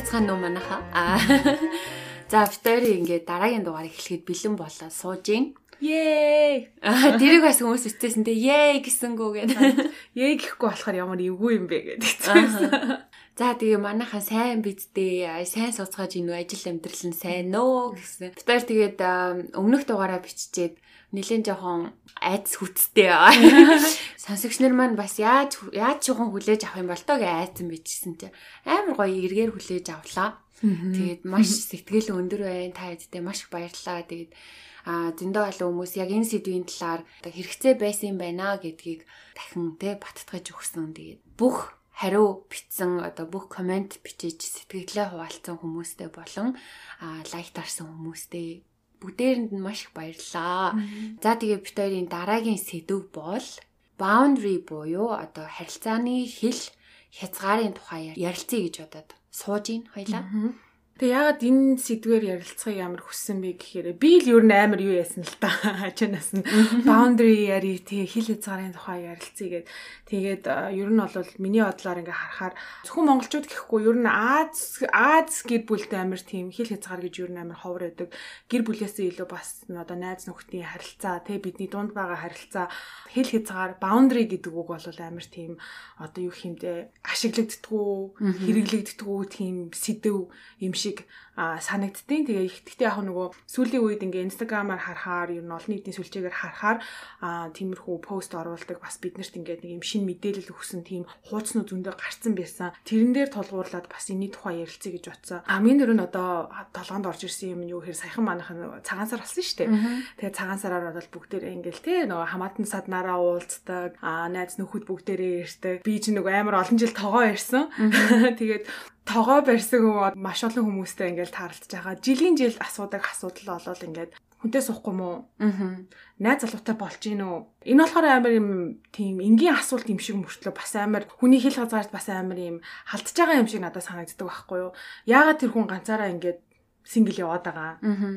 байцгаана уу манайха. За битээр ингээд дараагийн дугаар эхлэхэд бэлэн болоо сууж ийн. Yay! Аа тэрийг бас хүмүүс өчтөөсөндөө yay гэсэнгүү гэдэг. Yay гэхгүй болохоор ямар эвгүй юм бэ гэдэг. За тэгээ манайхаа сайн бидтэй сайн суцгааж ийн ажил амьдрал нь сайн нөө гэсэн. Битээр тэгээд өмнөх дугаараа биччихээд нэлээд жоохон айц хүчтэй. Сонсогч нар маань бас яаж яаж жоохон хүлээж авах юм бол тоо гэж айцсан бичсэн чи амар гоё эргээр хүлээж авлаа. Тэгээд маш сэтгэл өндөр байна. Та хэдтэй маш их баярлалаа. Тэгээд а зөндөө олон хүмүүс яг энэ сэдвийн талаар хэрэгцээ байсан юм байна гэдгийг дахин тэ баттгаж өгсөн. Тэгээд бүх хариу бичсэн одоо бүх комент бичиж сэтгэлээ хуваалцсан хүмүүстэй болон лайк дарсан хүмүүстэй бүгдээрэнд нь маш их баярлалаа. За тэгээ бид хоёрын дараагийн сэдв бол boundary буюу одоо харилцааны хэл хязгаарын тухай ярилцъя гэж бодоод сууж ийн хоёлаа. Тэгээ ягаад энэ сэдвээр ярилцахыг амар хүссэн бэ гэхээр би л ер нь амар юу яасан л та хачнаас нь. Boundary яри тэгээ хил хязгаарын тухай ярилцъя гэд. Тэгээд ер нь бол миний бодлоор ингээ харахаар зөвхөн монголчууд гэхгүй ер нь Аз Аз гэр бүлтэй амар тийм хил хязгаар гэж ер нь амар ховор байдаг. Гэр бүлээсээ илүү бас одоо найз нөхдийн харилцаа тэгээ бидний дунд байгаа харилцаа хил хязгаар boundary гэдэг үг бол амар тийм одоо юу хэмдэ ашиглагддгүү хэрэглэгддгүү тийм сэдв юм шиг шиг санагдтiin. Тэгээ ихтэй яг нөгөө сүүлийн үед ингээ инстаграмаар харахаар ер нь олон нийтийн сүлжээгээр харахаар тиймэрхүү пост оруулдаг бас биднэрт ингээ нэг юм шин мэдээлэл өгсөн тийм хууцнууд зөндөө гарцсан байсан. Тэрэн дээр тулгуурлаад бас энэний тухай ярилцъя гэж бодсон. Амийн нөр нь одоо толгоонд орж ирсэн юм юу гэхээр саяхан манайх цагаан сар болсон шүү дээ. Тэгээ цагаан сараар бол бүгдээрээ ингээл те нөгөө хамаатан саднараа уулздаг, найз нөхөд бүгдээрээ ирдэг. Би ч нөгөө амар олон жил тогоо ирсэн. Тэгээд тогоо барьсан маш олон хүмүүстэй ингээл таарлаж байгаа. Жилийн жил асуудаг асуудал болол ингээд хүнтэй суухгүй мó. Аа. Найз залуутай болж гин үү? Энэ болохоор амар юм тийм энгийн асуулт юм шиг мөртлөө бас амар хүний хэл хязгаарт бас амар юм халтж байгаа юм шиг надад санагддаг байхгүй юу? Яагаад тэр хүн ганцаараа ингээд сингл яваад байгаа.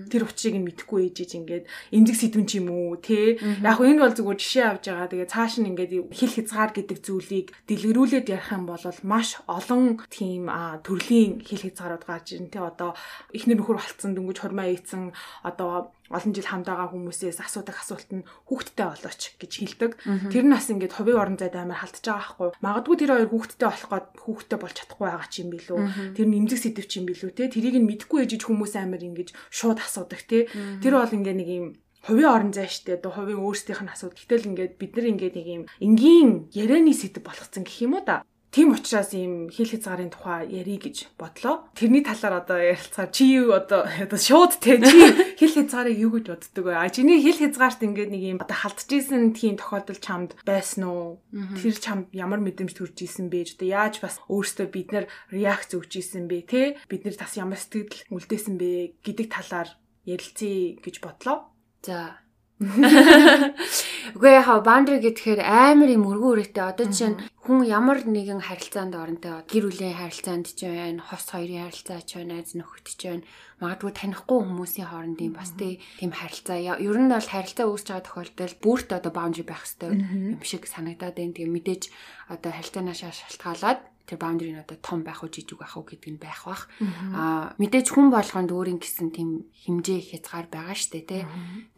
Тэр учрыг нь мэдэхгүй ээжиж ингээд эмзэг сэдвэн ч юм уу те. Яг энэ бол зүгээр жишээ авч байгаа. Тэгээ цааш нь ингээд хэл хязгаар гэдэг зүйлийг дэлгэрүүлээд ярих юм бол маш олон тийм төрлийн хэл хязгаарууд гарч ирнэ те. Одоо эхнэр нөхөр болцсон дөнгөж хормоо ийцэн одоо олон жил хамт байгаа хүмүүсээс асуудаг асуулт нь хүүхдтэй болооч гэж хэлдэг. Тэр нь бас ингээд хувийн орон зайд амар халтж байгаа байхгүй. Магадгүй тэр хоёр хүүхдтэй болох гээд хүүхдтэй болж чадахгүй байгаа ч юм билүү. Тэр нь эмзэг сэдв ч юм билүү те. Тэрийг нь мэдгүй ээжиж хүмүүс амар ингэж шууд асуудаг те. Тэр бол ингээд нэг юм хувийн орон зай штэ одоо хувийн өөрсдийнх нь асуудал. Гэтэл ингээд бид нар ингээд нэг юм энгийн ярианы сэдв болгоцсон гэх юм уу да. Тийм учраас ийм хил хязгаарын тухай ярий гэж бодлоо. Тэрний талаар одоо ярилцахаар чи юу одоо одоо шууд те чи хил хязгаарыг юу гэж боддөг вэ? А чиний хил хязгаарт ингээд нэг ийм одоо халтжсэн тийм тохиолдол чамд байсан уу? Тэр чамд ямар мэдрэмж төрж исэн бэ? Одоо яаж бас өөртөө бид нар реакц өгч исэн бэ? Тэ бид нар бас ямар сэтгэл үлдээсэн бэ гэдэг талаар ярилцъя гэж бодлоо. За Үгүй яхаа бандри гэхээр амар юм өргөн үрээтэй. Одоо жишээ нь хүн ямар нэгэн харилцаанд оронтой гэр бүлийн харилцаанд ч байна, хос хоёрын харилцаа ч байна, найз нөхөд ч байна. Магадгүй танихгүй хүмүүсийн хоорондын бас тийм харилцаа. Ер нь бол харилцаа үүсэж байгаа тохиолдолд бүрт одоо баундри байх хэрэгтэй юм шиг санагдаад байна. Тэгээ мэдээж одоо харилцаанаа шалтгаалаад тэр баундри нь одоо том байх уу жижиг байх уу гэдэг нь байх бах. Аа мэдээж хүн болгонд өөрийн гэсэн тийм хэмжээ хязгаар байгаа штэ тий.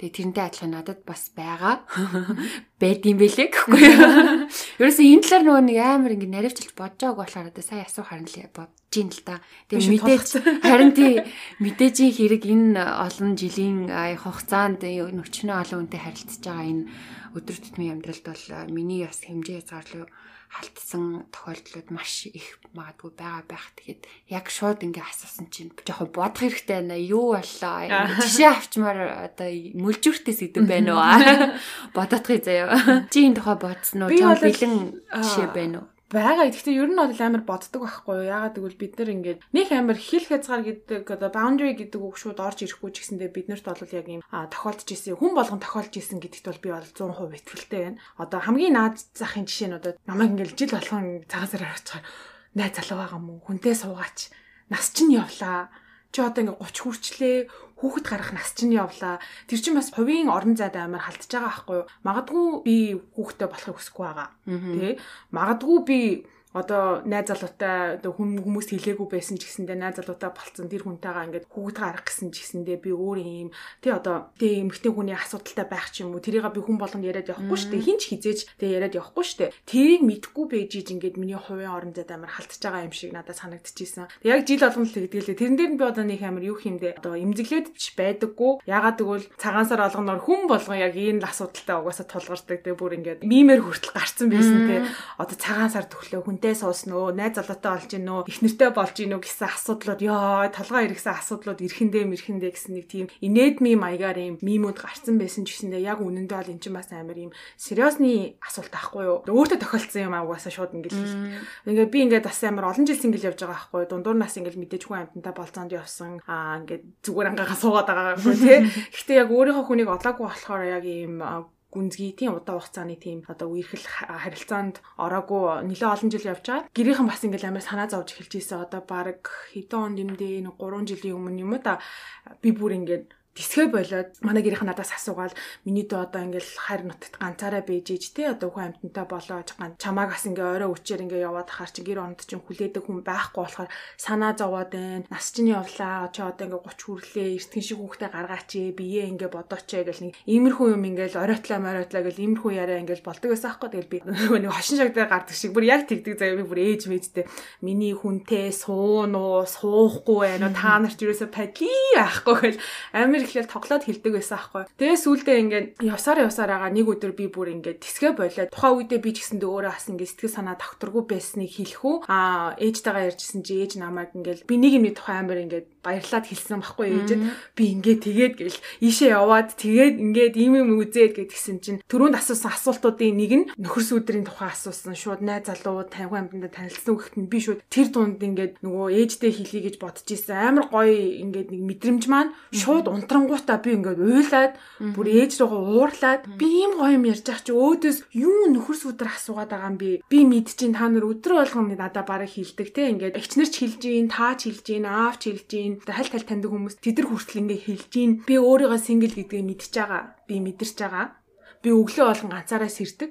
Тэгээ тэрнтэй адилхан надад бас байгаа. Байд юм бэлээ гэхгүй юу. Ерөөсөө энэ талаар нөгөө нэг амар ингэ наривчилж бодож байгааг болохоор одоо сая асуух харна л бодож ин л та. Тэгээ мэдээж харин тий мэдээж хэрэг энэ олон жилийн хугацаанд нөхчнөө олон хүнтэй харилцаж байгаа энэ өдөр тутмын амьдралд бол миний бас хэмжээ хязгаарлал халтсан тохиолдлууд маш их магадгүй байгаа байх. Тэгэхэд яг шууд ингээ асуусан чинь жоохон бодох хэрэгтэй байна. Юу боллоо? Жишээ авчмаар одоо мүлжүүртэй сэдв байна уу? Бодоодхий заяа. Чи энэ тухай бодсон уу? Жон бэлэн жишээ байна уу? Байгаа. Гэхдээ ер нь бол амар боддог байхгүй юу? Ягаад гэвэл бид нар ингээд нэг амар хил хязгаар гэдэг одоо boundary гэдэг үг шууд орж ирэхгүй ч гэсэндээ бид нарт бол яг юм тохиолдож исэн хүн болгон тохиолж исэн гэдэгт бол би бол 100% итгэлтэй байна. Одоо хамгийн наад захын жишээ нь одоо намайг ингээд жил болгон цагаасаар харчихаар найз залуу байгаа мó хүнтэй суугаач нас чинь явлаа чи одоо ингээ 30 хүрчлээ хүүхэд гарах нас чинь явлаа. Тэр чинь бас хувийн орон зайд амар халтж байгаа байхгүй юу? Магадгүй би хүүхэдтэй болохыг хүсэхгүй байгаа. Тэ? Магадгүй би одоо найз залуутай одоо хүмүүс хэлээгүй байсан ч гэсэндээ найз залуутай болцсон тэр хүнтэйгээ ингээд хүүхэд гарах гэсэн ч гэсэндээ би өөр юм. Тий одоо тий эмэгтэй хүний асуудалтай байх ч юм уу тэрийг би хүн болгонд яриад явахгүй дээ хинч хизээж тий яриад явахгүй дээ тэрийг мэдгүй байж иж ингээд миний хувийн орондод амар халтж байгаа юм шиг надад санагдчихсэн. Яг жил болгон л тэгдэлээ тэрэн дээр нь би одоо нэг амар юу хиймдээ. Одоо эмзэглээд биш байдаггүй. Ягаад гэвэл цагаан сар олгоноор хүн болгон яг энэ асуудалтай угаасаа тулгардаг. Тий бүр ингээд мимээр хүртэл гарцсан байсан тий одоо цагаан сар төглөө хүнтэй суусан өө найз залуутай болж гин нөө их нэртэй болж гин нөө гэсэн асуудлууд. Ёо толгой иргэсэн асуудлууд эрхэндээ мэрхэндээ гэсэн нэг тийм инээдми маягаар юм мимүүд гарцсан байсан ч гэсэндээ яг үнэндээ бол эн чинь бас амар юм сериосны асуулт байхгүй юу? Өөртөө тохиолдсон юм аа угаасаа шууд ингээд хэл ингээд би ингээд бас амар олон жил сингэл явж байгаа байхгүй дундуур нас ингээд мэдээж хүн амьтантай болцоонд явсан. Аа ингээд зүгээр ангаагаа суугаад байгаа байхгүй тий? Гэхдээ яг өөрийнхөө хүнийг олоогүй болохоор яг ийм гүнзгий тийм удаа хугацааны тийм одоо үерхэл харилцаанд ороогүй нэлээ олон жил явж байгаа. Гэрийнхэн бас ингээл амар санаа зовж эхэлж ийсэн. Одоо баг хэдэн онд юм дээ 3 жилийн өмнө юм та би бүр ингээд тисгэ болоод манай гэрийнх надаас асуугаал миний дөө одоо ингээл хайр нутагт ганцаараа байж иж те одоо хүн амьтантай болоод ган чамаагаас ингээ орой өчээр ингээ яваад хахаар чи гэр онд чинь хүлээдэг хүн байхгүй болохоор санаа зовоод байна. Нас чинь явлаа чи одоо ингээ 30 хүрлээ эртхэн шиг хүүхдээ гаргаач бие ингээ бодооч гэл нэг иймэрхүү юм ингээл оройтлаа моройтлаа гэл иймэрхүү яриа ингээл болдог байсан аахгүй. Тэгэл би нэг хошин шаг дээр гардаг шиг бүр яг тэгдэг заяа би бүр ээж мэжтэй миний хүнтэй суун уу суухгүй байна та нарт юусоо падли байхгүй гэл. Амир эхлээл тоглоод хилдэг байсан аахгүй. Тэгээ сүүлдээ ингээд явсаар явсаар байгаа нэг өдөр би бүр ингээд тисгэ болоод тухайн үедээ би ч гэсэндээ өөрөө бас ингээд сэтгэл санаа тогтургүй байсныг хэлэх үү. Аа ээжтэйгээ ярьжсэн чи ээж намайг ингээд би нэг юмний тухай амар ингээд баярлаад хэлсэн байхгүй ээжэд би ингээд тэгээд гэл ийшээ яваад тэгээд ингээд ийм юм үзээд гэдгсэн чинь түрүүнд асуусан асуултуудын нэг нь нөхөр сүдрийн тухай асуусан шууд найз залуу таньгүй амьтанда танилцсан гэхэд би шууд тэр дунд ингээд нөгөө ээжтэй хэлхий гэж бодож исэн. Амар гоё ингээд нэг мэдрэмж маань шууд унтран Харангуутаа би ингээд уйлаад бүр ээж рүүгээ уурлаад би ийм гоё юм ярьж ах чи өөдөөс юу нөхөр сүдэр асуугаад байгаа юм би. Би мэдчихин та нар өдрө болгоно надаа бараг хилдэг те. Ингээд эгчнэр ч хилж гин, таа ч хилж гин, аав ч хилж гин. Хальт хальт таньдаг хүмүүс тэдэр хүртэл ингээд хилж гин. Би өөрийгөө сингл гэдгээ мэдчихэж байгаа. Би мэдэрч байгаа би өглөө болгон ганцаараа сэрдэг.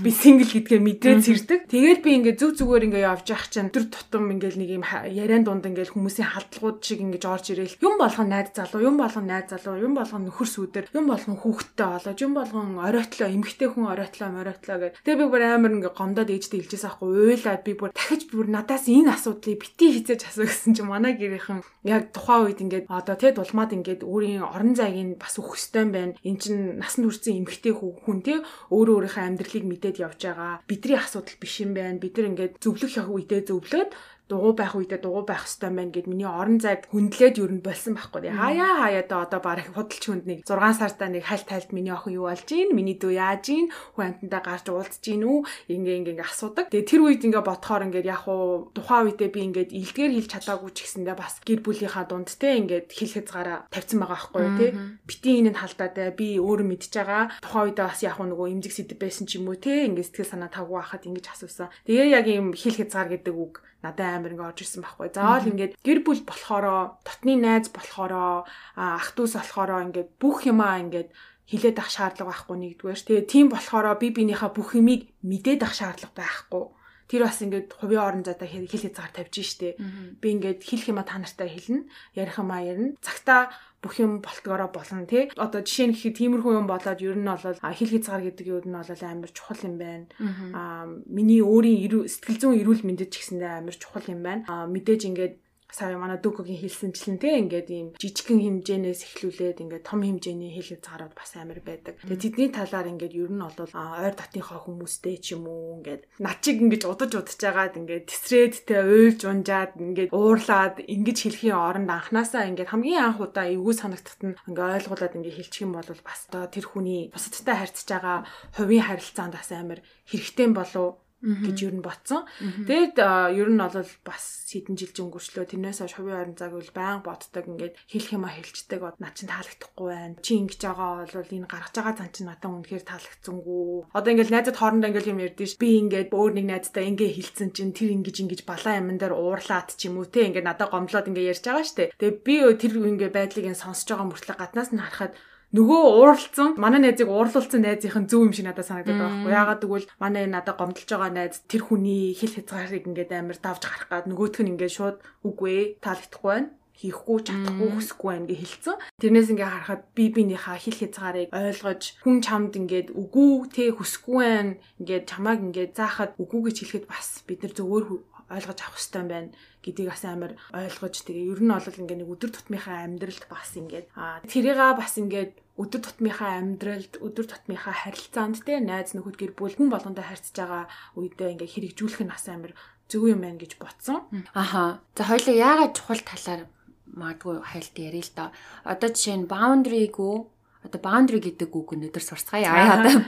Би сингл гэдгээ мэдрээд сэрдэг. Тэгээд би ингээд зүг зүгээр ингээд явж явах чинь өдөр тутам ингээд нэг юм яриан дунд ингээд хүмүүсийн халдлагууд шиг ингээд орж ирээл юм болгон найз залуу, юм болгон найз залуу, юм болгон нөхөр сүдэр, юм болгон хүүхэдтэй болоод, юм болгон оройтлоо, эмгтэй хүн оройтлоо, моройтлоо гэд. Тэгээд би бүр амар ингээд гомдоод ээжтэй хэлжээс аахгүй уйлаад би бүр дахиж бүр надаас энэ асуудлыг бити хизээж асуу гэсэн чинь манай гэрийнхэн яг тухайн үед ингээд одоо тэ дулмаад ингээд өөрийн орон зайг бас өгөх юм байна. Эн чин насанд хүрсэн эмгтэй хүн тий өөрөө өөрийнхөө амьдралыг мэдээд явж байгаа. Бидний асуудал биш юм байна. Бид нар ингээд зөвлөх үедээ зөвлөөд дугуй байх үедээ дугуй байх хэрэгтэй байна гэд миний орон зайг хүндлээд юу н болсон байхгүй. Хаяа хаяа да одоо барах худалч хүнд нэг 6 сартаа нэг хальт хальт миний охин юу болж гин, миний дүү яаж гин, хүн амтандаа гарч уулзж гин үү? Ингээ ингээ ингээ асуудаг. Тэгээ тэр үед ингээ бодохоор ингээ яг уу тухайн үедээ би ингээ илдгээр хэлж чадаагүй ч гэсэндээ бас гэр бүлийнхаа дунд те ингээ хэл хязгаараа тавьсан байгаа байхгүй те. Бити энэ халдаад би өөрөө мэдж байгаа. Тухайн үедээ бас яг уу нөгөө имзэг сэдв байсан ч юм уу те. Ингээ сэтгэл санаа тавгүй хахад ингээ асуусан. Тэгээ яг ийм хэл хязгаар гэдэг үг надад амар ингээ орж ирсэн байхгүй. Заавал ингээд гэр бүл болохоро, дотны найз болохоро, ах дүүс болохоро ингээд бүх юмаа ингээд хилээд ах шаардлага байхгүй нэгдүгээр. Тэгээ тийм болохоро би биенийхээ бүх юмыг мэдээд ах шаардлага байхгүй. Тэр бас ингээд хувийн орон зайтай хэл хязгаар тавьж штэ. Би ингээд хэлэх юма та нартай хэлнэ, ярих юмаа ярина. Цагтаа бүх юм болтгороо болно тий. Одоо жишээ нь гэхэд тиймэрхүү юм болоод ер нь бол хил хязгаар гэдэг юм нь бол амар чухал юм байна. Аа миний өөрийн сэтгэл зүйн эрүүл мэндэд ч гэсэндээ амар чухал юм байна. Аа мэдээж ингээд сая манай дүүкогийн хэлсэнчлэн те ингээд ийм жижигхэн хэмжээнээс эхлүүлээд ингээд том хэмжээний хэл хязгаарууд бас амар байдаг. Тэгээ тэдний талаар ингээд ер нь бол ойр дотныхоо хүмүүстэй ч юм уу ингээд над чиг ингээд удаж удаж жагаад ингээд тесрээд те уйлж унжаад ингээд уурлаад ингэж хэлхийн оронд анханасаа ингээд хамгийн анх удаа эвгүй санагдахад нь ингээд ойлгуулад ингээд хэлчих юм бол бас одоо тэр хүний бусадтай харьцаж байгаа хувийн харилцаанд бас амар хэрэгтэй болов гэж юу н ботсон. Тэгээд ер нь бол бас хэдэн жил өнгөрчлөө тэрнээс хойш хувийн орон зайг бол баян боддог ингээд хэлэх юма хэлцдэг бод над чинь таалагдахгүй байна. Чи ингэж байгаа бол энэ гаргаж байгаа зан чинь надад үнэхээр таалагдсангүй. Одоо ингээд найзад хоорондоо ингээд юм ярьдээ ш. Би ингээд өөр нэг найзтай ингээ хэлсэн чинь тэр ингэж ингэж балан амин дээр уурлаад ч юм уу те ингээд надад гомдлоод ингээ ярьж байгаа штэ. Тэгээд би тэр ингээ байдлыг энэ сонсож байгаа мөртлөө гаднаас нь харахад нөгөө ууралцсан манай найзыг уурлуулсан найзынх нь зөв юм шиг надад санагдаад байгаа байхгүй. Яагаад гэвэл манай надад гомдолж байгаа найз тэр хүний хэл хязгаарыг ингээд амар давж гарах гад нөгөөх нь ингээд шууд үгүй таалагдахгүй байна хийхгүй чадахгүй хүсэхгүй байна гэж хэлсэн. Тэрнээс ингээ харахад би биенийхээ хил хязгаарыг ойлгож хүн чамд ингээд үгүй те хүсэхгүй байна ингээд чамааг ингээд заахад үгүй гэж хэлэхэд бас бид нар зөвөр ойлгож авах хэрэгтэй байна гэдгийг бас амар ойлгож тэгээ ер нь бол ингээ нэг өдөр тутмынхаа амьдралд бас ингээд а тэрийга бас ингээд өдөр тутмынхаа амьдралд өдөр тутмынхаа харилцаанд те найз нөхөд гэр бүл хүн болгондоо харьцаж байгаа үедээ ингээ хэрэгжүүлэх нь бас амар зөв юм байна гэж бодсон. Аха. За хоёлаа яагаад чухал талаар магадгүй хайлт ярил л да. Одоо жишээ нь boundary-гүү одоо boundary гэдэг үг өнөдөр сурцгаая. Одоо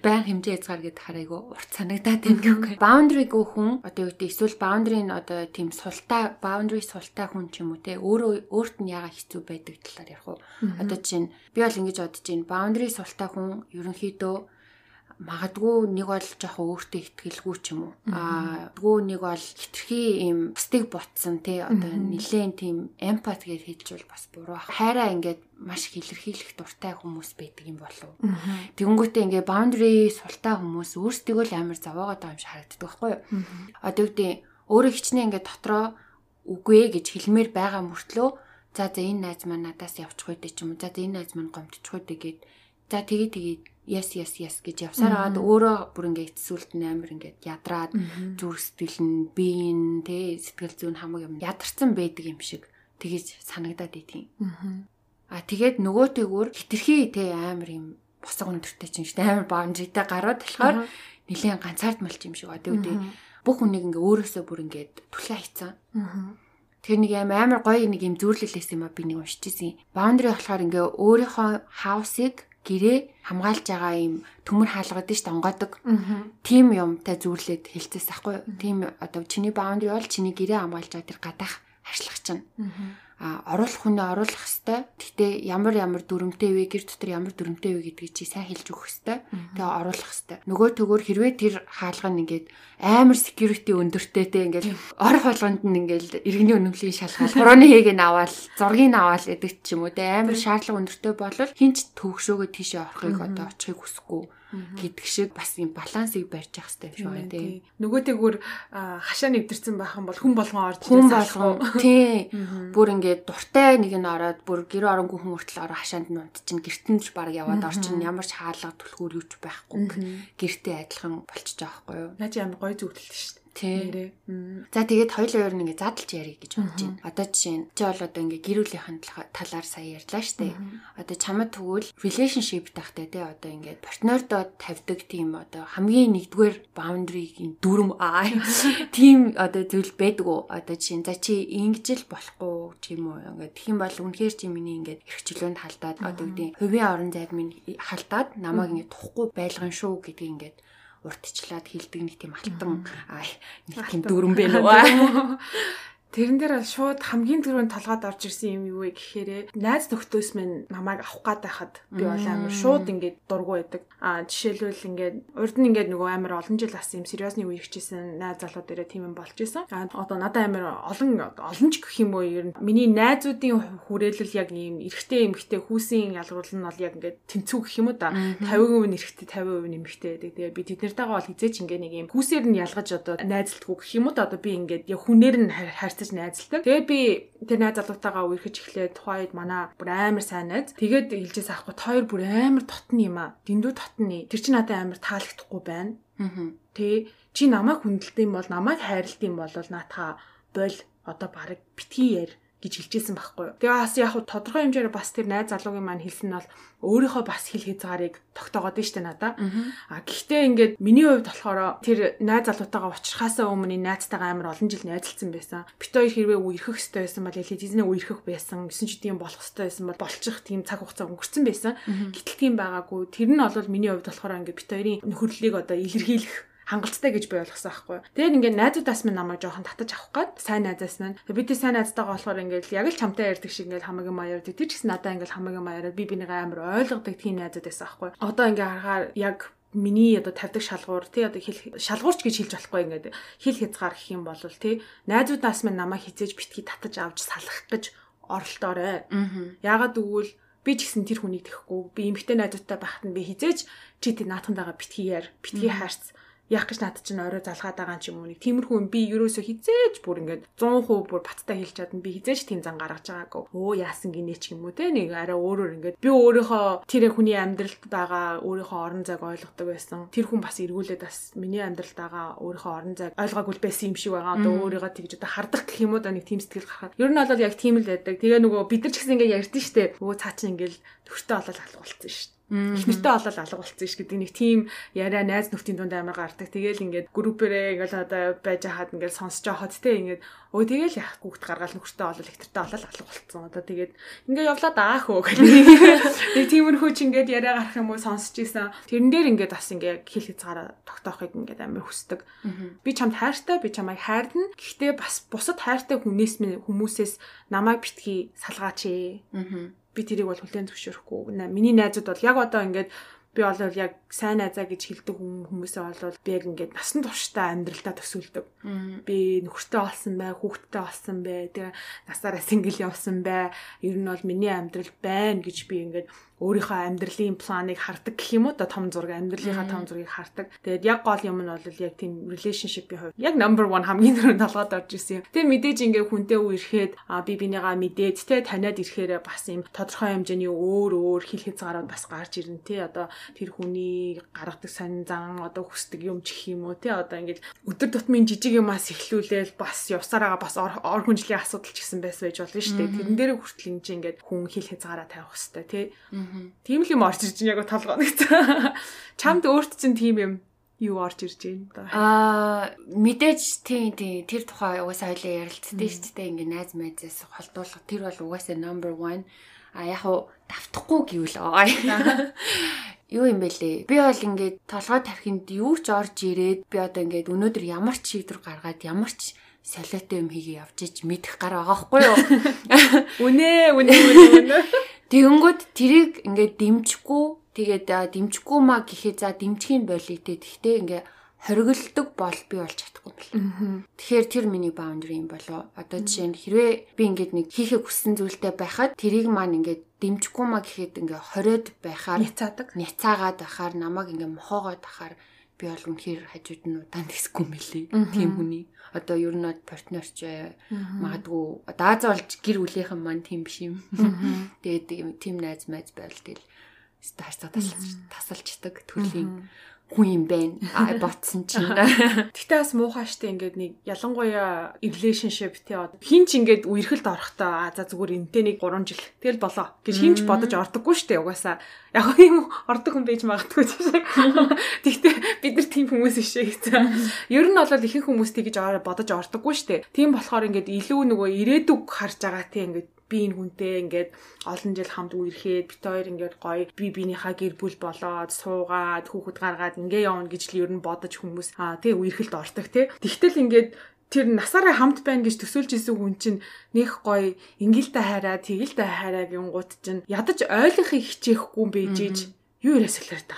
байн хэмжээ хязгаар гэдэг харайгүй урт санагдаад байна гэхгүй. Boundary-гүү хүн одоо юу гэдэг эсвэл boundary нь одоо тийм султаа boundary султаа хүн ч юм уу те өөрөө өөрт нь яга хэцүү байдаг талаар ярих уу. Одоо жишээ нь би бол ингэж бодож байна. Boundary султаа хүн ерөнхийдөө магадгүй нэг бол жоохон өөртөө ихтгэлгүй ч юм уу. Аа дгүү нэг бол хитрхи юм бусдыг ботсон тий одоо нилээн тийм эмпат гэж хэлж бол бас буруу. Хайраа ингээд маш их илэрхийлэх дуртай хүмүүс байдаг юм болов. Тэгэнгүүтээ ингээ boundary султай хүмүүс өөрсдөө л амар зовоогоод байгаа юм шиг харагддаг байхгүй юу? Одоо үгдээ өөрөө хичнээн ингээ дотроо үгүй гэж хэлмээр байгаа мөртлөө за за энэ найз маань надаас явчих үедээ ч юм уу за за энэ найз маань гомдчих үедээ гээд за тэгээ тэгээ yes yes yes гэж явсаар аваад өөрөө бүр ингээд эцсүүлд нь амар ингээд ядраад зүрх сэтгэл нь биеийн тэ сэтгэл зүйн хамаг юм ядарсан байдаг юм шиг тэгэж санагдаад идэв. Аа тэгээд нөгөөтэйгүр хитрхи тэ амар юм босго өндөртэй чинь дээ амар баунжитай гараад болохоор нилээн ганцаард малч юм шиг одоо үгүй. Бүх хүнийг ингээ өөрөөсөө бүр ингээд түлхээ хийцэн. Тэр нэг амар гоё нэг юм зүрлэлээс юм а би нэг уншиж ирсэн. Boundary болохоор ингээ өөрийнхөө хаусыг гэрээ хамгаалж байгаа юм төмөр хаалгаад шүү дээ онгоодог. Тим юмтай зүрлээд хэлцээс ахгүй. Тим одоо чиний баундри бол чиний гэрээ хамгаалж байгаа тэр гадаах харьцлах чинь оруулах хүнээ оруулах хэвээр. Гэтэ ямар ямар дүрмтэй вэ, гэр дотор ямар дүрмтэй вэ гэдгийг чи сайн хэлж өгөх хэвээр. Тэгээ оруулах хэвээр. Нөгөө төгөөр хэрвээ тэр хаалга нь ингээд амар security өндөртэй те ингээд орох болгонд нь ингээд иргэний үнэмшлийн шалгаал, хурууны хээг нь аваад, зургийг аваад гэдэг ч юм уу те амар шаардлага өндөртэй болвол хинч төвөгшөөгөө тийшээ орохыг одоо очихыг хүсэхгүй гэдэг шиг бас юм балансыг барьж явах хэрэгтэй юм шиг байна тий. Нөгөөтэйгүр хашаа нэвтэрсэн байх юм бол хүн болгон орж хүн болгон тий. Бүр ингээд дуртай нэг нь ороод бүр гэр оронгүй хүн хүртэл ороо хашаанд нь унт чинь гертэн ч баг яваад орчин ямар ч хаалга түлхүүр юуч байхгүй гэртээ адилхан болчихж байгаа байхгүй юу. Наач амар гоё зүгтэлтэй шүү. Тий. За тэгээд хоёул өөр нь ингээ задлж ярих гэж бодож байна. Одоо жишээ нь чи бол одоо ингээ гэр бүлийнхэн талаар сая ярьлаа штэ. Одоо чамд тэгвэл relationship тахтай тий одоо ингээ партнердоо тавьдаг тийм одоо хамгийн нэгдүгээр boundary-гийн дүрм аа тийм одоо зүйл байдаг уу? Одоо жишээ нь за чи ингэж л болохгүй ч юм уу ингээ тэгэх юм бол үнэхээр чи миний ингээ эрхчлөөнд халдаад одоо үгүй хувийн орон зайд минь халдаад намайг ингээ тухгүй байлган шүү гэдгийг ингээ уртчлаад хилдэг нэг тийм алтан нэг тийм дүрэн байна уу. Тэрэн дээр шууд хамгийн түрүүнд толгойд орж ирсэн юм юу вэ гэхээр найз нөхдөс минь намайг авах гад байхад би бол амар шууд ингээд дургу байдаг. Аа жишээлбэл ингээд урд нь ингээд нөгөө амар олон жил асан юм сериосны үе ихжсэн найз залууд дээрээ тийм юм болж исэн. Аа одоо надад амар олон олон ч гэх юм уу ер нь миний найзуудын хүрээлэл яг ийм эрэгтэй эмэгтэй хүүсийн ялгуул нь бол яг ингээд тэнцүү гэх юм уу да 50% эрэгтэй 50% эмэгтэй байдаг. Тэгээ би тэднэртэйгээ бол хизээч ингээд нэг юм хүүсээр нь ялгаж одоо найзлдаггүй гэх юм уу да одоо би ингээд яг хүнээр нь харь харьцаж найзалдаг. Тэгээд би тэр найз залуутаагаа үерхэж эхлээд тухайд манай бүр амар сайн найз. Тэгээд хэлжээс авахгүй хоёр бүр амар тотны юм аа. Дэндүү тотны. Тэр чинь надад амар таалагдахгүй байна. Аа. Тэ чи намайг хүндэлдэг юм бол намайг хайрладаг юм бол наатаа боль одоо баг битгий яар гэж хэлжсэн байхгүй юу. Тэгээ бас яг тодорхой хэмжээр бас тэр найз залуугийн маань хэлсэн нь бол өөрийнхөө бас хэл хязгаарыг тогтоогоод нь штэ надаа. А гэхдээ ингээд миний хувьд болохоор тэр найз залуутаагаа уулзахаасаа өмнө найзтайгаа амар олон жил найзалсан байсан. Бит хоёр хэрвээ үерхэх хэрэгтэй байсан бол дизний үерхэх байсан. 9 ч тийм болох хэрэгтэй байсан бол болчих тийм цаг хугацаа өнгөрцөн байсан. Гэтэл тийм байгаагүй. Тэр нь бол миний хувьд болохоор ингээд бит хоёрын нөхөрлөлийг одоо илэрхийлэх хангалттай гэж би ойлгосон байхгүй. Тэгээд ингээд найзуудаас минь намайг жоохон татаж авах гээд сайн найзаас минь бид сайн найзтайгаа болохоор ингээд яг л чамтай ярьдаг шиг ингээд хамаагийн маяар тэр ч гэсэн надаа ингээд хамаагийн маяараа би бинийг амар ойлгодог тийм найзууд байсан байхгүй. Одоо ингээд харахаар яг миний одоо тавьдаг шалгуур тий одоо хэл шалгуурч гэж хэлж болохгүй ингээд хэл хязгаар гэх юм бол тий найзуудаас минь намайг хизээж битгий татаж авч салах гэж оролдоорой. Яагаад гэвэл би ч гэсэн тэр хүнийг тэхгүй би эмгтэй найзуудтай байхад нь би хизээж чи тэр наатхандаага битгийэр битгий хаарц яах гэж надад чинь орой залгаад байгаа юм уу? Нэг тиймэрхүү би ерөөсөө хизээж бүр ингээд 100% бүр баттай хэлж чадна. Би хизээж тийм зан гаргаж байгаагүй. Өө яасан гинэ ч юм уу те? Нэг арай өөрөөр ингээд би өөрийнхөө тэр хүний амьдралд байгаа өөрийнхөө орон зайг ойлгодог байсан. Тэр хүн бас эргүүлээд бас миний амьдралд байгаа өөрийнхөө орон зайг ойлгоогүй байсан юм шиг байгаа. Одоо өөрийгөө тэгж одоо хардах гэх юм уу да? Нэг тийм сэтгэл гарахад ер нь бол яг тийм л байдаг. Тэгээ нөгөө бид нар ч гэсэн ингээд ярьдэн штэ. Өө цаа чинь ингээд төгтөө олол алга болцсон штэ их нэртэй олол алга болцсон ш гэдэг нэг тийм яриа найз нөхдийн дунд амар гардаг. Тэгээл ингээд группэрээ ингээл одоо байж хаад ингээд сонсож байхад те ингээд өө тэгээл яах хүүхд гаргаал нөхөртэй олол их нэртэй олол алга болцсон. Одоо тэгээд ингээд явлаа даах уу гэх нэг тиймэрхүү ч ингээд яриа гарах юм уу сонсож исэн. Тэрэн дээр ингээд бас ингээд хэл хязгаараа тогтоохыг ингээд амар хүсдэг. Би чамд хайртай, би чамайг хайрна. Гэхдээ бас бусад хайртай хүнээс минь хүмүүсээс намайг битгий салгаач ээ би тэрийг бол хүлээн зөвшөөрөхгүй. Миний найзууд бол яг одоо ингээд би бол яг сайн найзаа гэж хэлдэг хүмүүсээ бол би яг ингээд насан туршдаа амьдралдаа төсөөлдөг. Би нөхөртэй олсон бай, хүүхэдтэй олсон бай, тэгээ насаараа сингл явсан бай. Ер нь бол миний амьдрал байна гэж би ингээд өөрийнхөө амьдралын планыг хардаг гэх юм уу? Да том зураг амьдралынхаа том зургийг хардаг. Тэгээд яг гол юм нь бол яг тийм relationship-ийн хувьд. Яг number 1 хамгийн түрүүнд талгаад орж ирсэн юм. Тэгээд мэдээж ингээ хүнтэй үерхэд а би бинийгаа мэдээд тэ таниад ирэхээр бас юм тодорхой хэмжээний өөр өөр хил хязгаарууд бас гарч ирнэ тэ. Одоо тэр хүний гаргадаг сонин зан одоо хүсдэг юм ч гэх юм уу тэ. Одоо ингээд өдөр тутмын жижиг юмас эхлүүлээл бас явсараа бас ор хүнжлийн асуудал ч гэсэн байсан байж болно шүү дээ. Тэрэн дээр хүртэл ингэ ингээд хүн хил хязгаараа тавих хэвээр тэ Тийм л юм орж ирж байна яг толгоо нэгтэй. Чамд өөрт чинь тийм юм юу орж ирж байна Аа мэдээж тийм тийм тэр тухай угаасаа хоёлаа ярилцдээ шүү дээ. Ингээ найз майзаас холдуулах. Тэр бол угаасаа number 1 а яг уу давтахгүй гэвэл аа юу юм бэ лээ? Би бол ингээд толгой тархинд юу ч орж ирээд би одоо ингээд өнөөдөр ямар ч шийдвэр гаргаад ямар ч солиотой юм хийгээ явж ич мэдэх гар байгаа хгүй юу? Үнэ үнэ үнэ Тэгэнгүүт тэрийг ингээд дэмжихгүй тэгээд дэмжихгүй маа гэхээ за дэмжхийн болий те. Тэгтээ ингээ хориглдог бол би болж чадахгүй бэл. Тэгэхээр тэр миний boundary юм болоо. Одоо жишээ нь хэрвээ би ингээд нэг хийхээ хүссэн зүйлтэй байхад тэрийг маань ингээд дэмжихгүй маа гэхэд ингээ хориод байхаар няцаадаг. Няцаагаад байхаар намайг ингээ мохоогоод байхаар би бол үнэхээр хажууд нь удаан тэсэхгүй мөлий. Тийм хүний одоо ер нь партнерч магадгүй дааз болж гэр бүлийнхэн маань тийм биш юм. Тэгээд тийм найз майз байвал тэгэл харьцаа тасалчдаг төрлийн хүн юм байна. А ботсон чинь. Гэтэ бас муухай штэ ингээд нэг ялангуяа relationship тий хин ч ингээд үерхэлд орохдоо а за зүгээр энтэй нэг 3 жил тэгэл болоо гэж хин ч бодож ордоггүй штэ угаасаа. Яг юм ордог хүн байж магадгүй тийм. Тэгтээ бид нар тийм хүмүүс ишээ гэсэн. Ер нь бол ихэнх хүмүүс тэгж бодож ордоггүй штэ. Тийм болохоор ингээд илүү нөгөө ирээдүг харж байгаа тий ингээд би энэ хүнтэй ингээд олон жил хамт үерхэд бит хоёр ингээд гоё би биенийхээ гэр бүл болоод суугаад хүүхэд гаргаад ингээ явна гэж л ер нь бодож хүмүүс аа тий үерхэлд ордог тий. Тэгтэл ингээд тэр насаараа хамт байна гэж төсөөлж исэн хүн чинь нэх гоё ингэлтэй хайраа тэгэлтэй хайраа гингууд чинь ядаж ойлгохыг хичээхгүй юм бийжээж юу яриасэлэр та.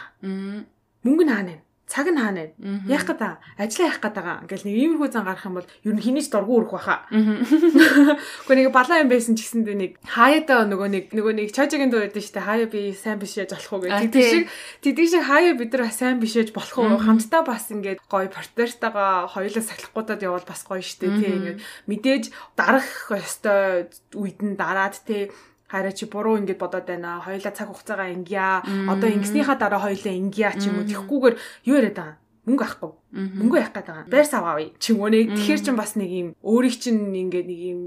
Мөнгө вэ? Цаг нь хаана вэ? Яах гээд байгаа? Ажлаа яах гээд байгаа? Ингээл нэг иймэрхүү зан гарах юм бол ер нь хинийч дургу өрөх баха. Гэхдээ нэг балаа юм байсан ч гэсэндээ нэг хаяада нөгөө нэг нөгөө нэг чажигийн дуу байдаг шүү дээ. Хаяа би сайн биш яаж болох уу гэдэг. Шиг тэдэг шиг хаяа бид нар сайн биш яаж болох уу? Хамтдаа бас ингээд гоё партнертайгаа хоёулаа сахилахгүйдад явбал бас гоё шүү дээ. Тэ ингээд мэдээж дарах ёстой нь дараад тэ хараа чи буруу ингэж бодоод байна. Хоёлаа цаг хугацаагаа ингэя. Одоо ингэснийхаа дараа хоёлаа ингэя ч юм уу. Тэгхгүйгээр юу яриад байгаа мөнгө авахгүй. Мөнгө явах гээд байгаа. Байр сав авъя. Чи мөнийг тэгэхэр чин бас нэг юм өөрийг чин ингээд нэг юм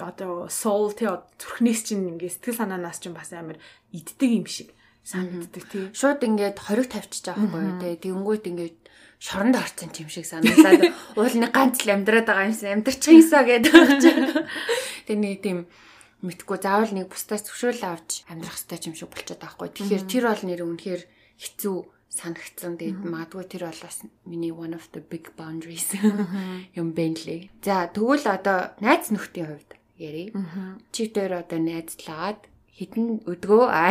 одоо soul тэ зүрхнээс чин ингээд сэтгэл санаанаас чин бас амар иддэг юм шиг санагддаг тий. Шууд ингээд хориг тавьчих жаахгүй тий. Тэгэнгүүт ингээд шоронд орсон юм шиг санагдаад уулны ганц л амьдраад байгаа юмсан амьдрчих юмсаа гэдэг. Тэгээ нэг тийм мэдхгүй заавал нэг бусдаас зөвшөөрөл авч амьдрах хэрэгтэй юм шиг болчиход байгаа хгүй. Тэгэхээр тэр бол нэр үнэхээр хэцүү санагдсан. Тэгээд магадгүй тэр бол бас миний one of the big boundaries юм байна лээ. За тэгвэл одоо найз нөхдийн хувьд ярий. Чи дээр одоо найзлаад хэдэн өдгөө аа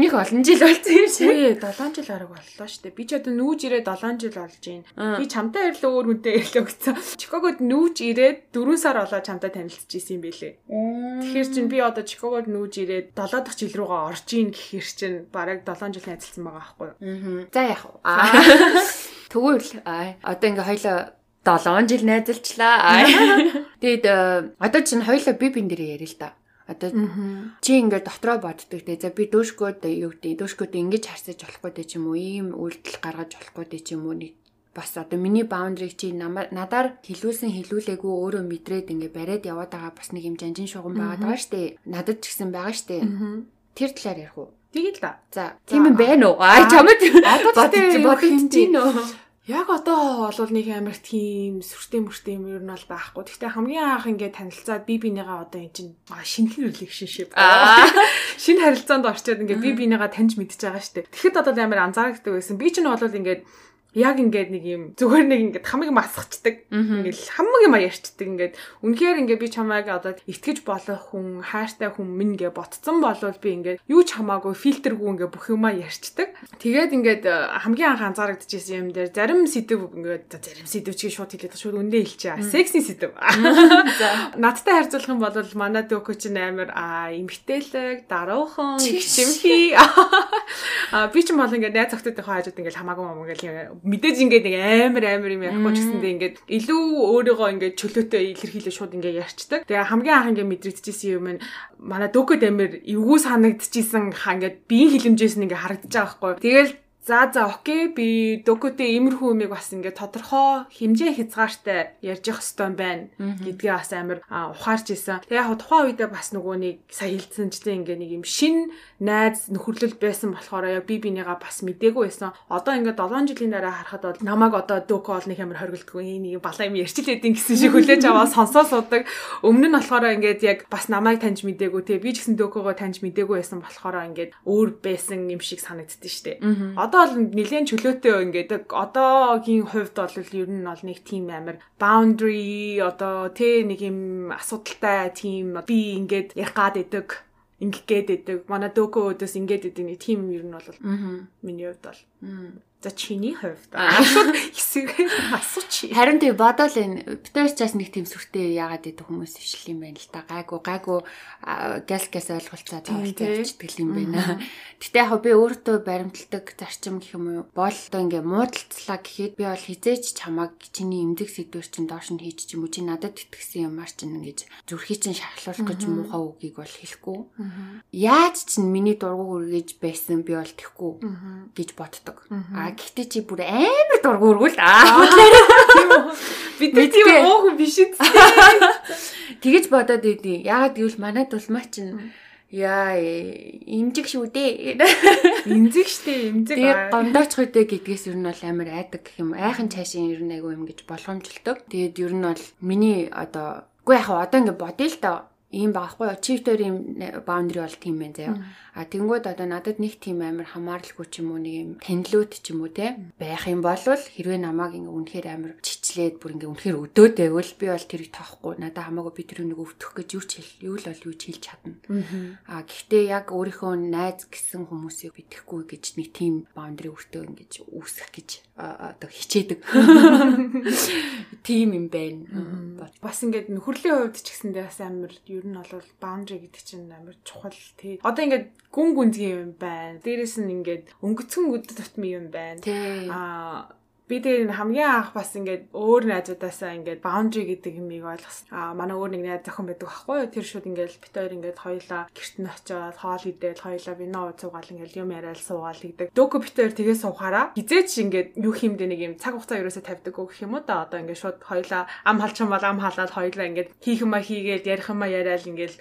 нэг олон жил болсон юм шиг. Үгүй 7 жил арга боллоо шүү дээ. Би ч одоо нүүж ирээд 7 жил болж байна. Би чамтай ирлээ өөр хүнтэй ирлээ гэсэн. Чикагод нүүж ирээд 4 сар болоо чамтай танилцчихсэн юм бэлээ. Тэгэхээр чин би одоо Чикагод нүүж ирээд 7 дахь жил рүүгээ орж ийн гэхэр чин бараг 7 жил найзалсан байгаа байхгүй юу. За яах вэ? Тэгвэл одоо ингээ хоёлоо 7 жил найзалчлаа. Тэгэд одоо чинь хоёлоо би бин дээр ярил л да. Одоо чи ингээд дотроо боддог те. За би дөөшгөөд юу гэдэг дөөшгөөд ингэж харсаж болохгүй дээ ч юм уу ийм үйлдэл гаргаж болохгүй дээ ч юм уу нэг бас одоо миний баундрыг чи надаар хилүүлсэн хилүүлээгүй өөрөө мэдрээд ингээ бариад яваад байгаа бас нэг юм жанжин шугам байгаад байгаа штэ. Надад ч гэсэн байгаа штэ. Тэр талаар ярих уу? Тэгэл да. За, тийм байна уу? Аа, чамд бодож бодож тийм үү? Яг одоо бол нэг амар тийм сүртэй мөртэй юм ер нь бол байхгүй. Гэхдээ хамгийн анх ингээд танилцаад би бинийгаа одоо эн чинь шинхэн relationship. Шинэ харилцаанд орчоод ингээд би бинийгаа таньж мэдчихэж байгаа дээ. Тэгэхэд одоо амар анзаардаг байсан. Би ч нь бол ингээд яг ингээд нэг юм зүгээр нэг ингээд хамаг масахчдаг. Ингээд хамаг юм ярьчдаг ингээд үнэхээр ингээд би чамайг одоо итгэж болох хүн, хайртай хүн минь гэ ботцсон болвол би ингээд юу ч хамаагүй фильтргүй ингээд бүх юмаа ярьчдаг. Тэгээд ингээд э, хамгийн анх анзаарэгдэжсэн юм дээр зарим сэдв ингээд зарим сэдв чиг шууд хэлээд шууд үндэ хэлчихэ. Секси сэдв. Надтай харьцуулах юм бол манай дөөкө чинь амар эмгтээлэг, даруухан, шимхи. А би ч юм бол ингээд найз охтойтой хажууд ингээд хамаагүй юм ингээд мэдээж ингээд нэг амар амар юм ярихгүй ч гэсэндээ ингээд илүү өөрийгөө ингээд чөлөөтэй илэрхийлээ шууд ингээд ярьцдаг. Тэгээ хамгийн анх ингээд мэдрэгдэжсэн юм нь манай дөөкөд амар эвгүй санагдчихсэн хаа ингээд биеийн хилэмжээс нь ингээд харагдаж байгаа байхгүй. Тэгэл За за окей би докутэй иймэрхүү юмыг бас ингээд тодорхой хэмжээ хязгаартай ярьж явах хэрэгтэй байна гэдгээ бас амар ухаарч исэн. Тэгээ яг тухайн үедээ бас нөгөө нэг сая хэлсэн ч тийм ингээд нэг юм шин найз нөхөрлөл байсан болохоор яг би бинийгаа бас мдээгүй байсан. Одоо ингээд 7 жилийн дараа харахад бол намайг одоо доку ол нэг амар хоригддгүй нэг балаа юм ярьчлээдин гэсэн шиг хүлээж аваа сонсоо судаг. Өмнө нь болохоор ингээд яг бас намайг таньж мдээгүй те би ч гэсэн докугоо таньж мдээгүй байсан болохоор ингээд өөр байсан юм шиг санагддээ штэ. Одоо одоо бол нэлээд чөлөөтэй ингээд одоогийн хувьд бол ер нь бол нэг тийм амар boundary одоо тэ нэг юм асуудалтай тийм би ингээд ярих гад идэг ингэх гээд идэг. Манай дөөкөө өдөөс ингээд идэг нэг тийм ер нь бол миний хувьд бол За чиний хувьд шууд хэсэг асууч. Харин тэг бодоол энэ битэрчээс нэг тийм сүртэй яагаад идэх хүмүүс ившил юм байна л да. Гайгүй гайгүй газ газ ойлголцоо тавьдаг явчихдаг юм байна. Гэтэ яг би өөртөө баримталдаг зарчим гэх юм уу одоо ингээ муудалцлаа гэхэд би бол хизээч чамаг чиний эмзэг сэдвэр чинь доош нь хийж ч юм уу чи надад итгэсэн юмар чинь ингэж зүрхий чинь шахлуулах гэж муухай үгийг бол хэлэхгүй. Яаж ч миний дургу үргэж байсан би бол тэхгүй гэж боддог. А гэхдээ чи бүр амар дургу өргөл аа. Бид тийм уух биш үү? Тэгэж бодоод идэв. Яагаад гэвэл манайд бол маа чинь Яа, имжиг шүү дээ. Имзэг штэ, имзэг. Тэгээд гондооч хөдөө гэдгээс ер нь бол амар айдаг гэх юм. Айхан цаашийн ер нь айгүй юм гэж болгоомжлдог. Тэгээд ер нь бол миний одоо үгүй яг одоо ингэ бодъё л доо ийм багхгүй чивтер ийм баундри бол тийм байх заяа. А тэнгууд одоо надад нэг тийм амар хамаарлгүй ч юм уу нэг юм танилуд ч юм уу те байх юм бол хэрвээ намайг ингээ үнэхээр амар чичлээд бүр ингээ үнэхээр өдөөд байвал би бол тэрийг тоохгүй надад хамаагүй би тэр нэг өвтөх гэж юу ч хэл юу л бол юу ч хэлж чадна. А гэхдээ яг өөрийнхөө найз гэсэн хүмүүсийг битгэхгүй гэж нэг тийм баундри өртөө ингэж үүсгэх гэж одоо хичээдэг. Тийм юм байна. Бас ингээд нөхөрлийн хувьд ч гэсэндээ бас амар ер нь бол баундри гэдэг чинь амар чухал тий. Одоо ингээд гүн гүнзгий юм байна. Дээрэс нь ингээд өнгөцгөн өдөрт тутмын юм байна. Аа би тэр хамгийн анх бас ингээд өөр найзуудаасаа ингээд boundary гэдэг юмыг ойлгосон. Аа манай өөр нэг найз зохион байдаг байхгүй юу? Тэр шууд ингээд бит хоёр ингээд хоёлаа гэрт нь очиод хоол идэл хоёлаа вино ууцуугаал ингээд юм яриад суугаал гэдэг. Дөөкө бит хоёр тэгээ суухаараа хизээч ингээд юу хиймдэ нэг юм цаг хугацаа ерөөсө тавьдаг гэх юм уу да. Одоо ингээд шууд хоёлаа ам халчин бол ам халаад хоёлаа ингээд хийх юма хийгээл ярих юма яриад ингээд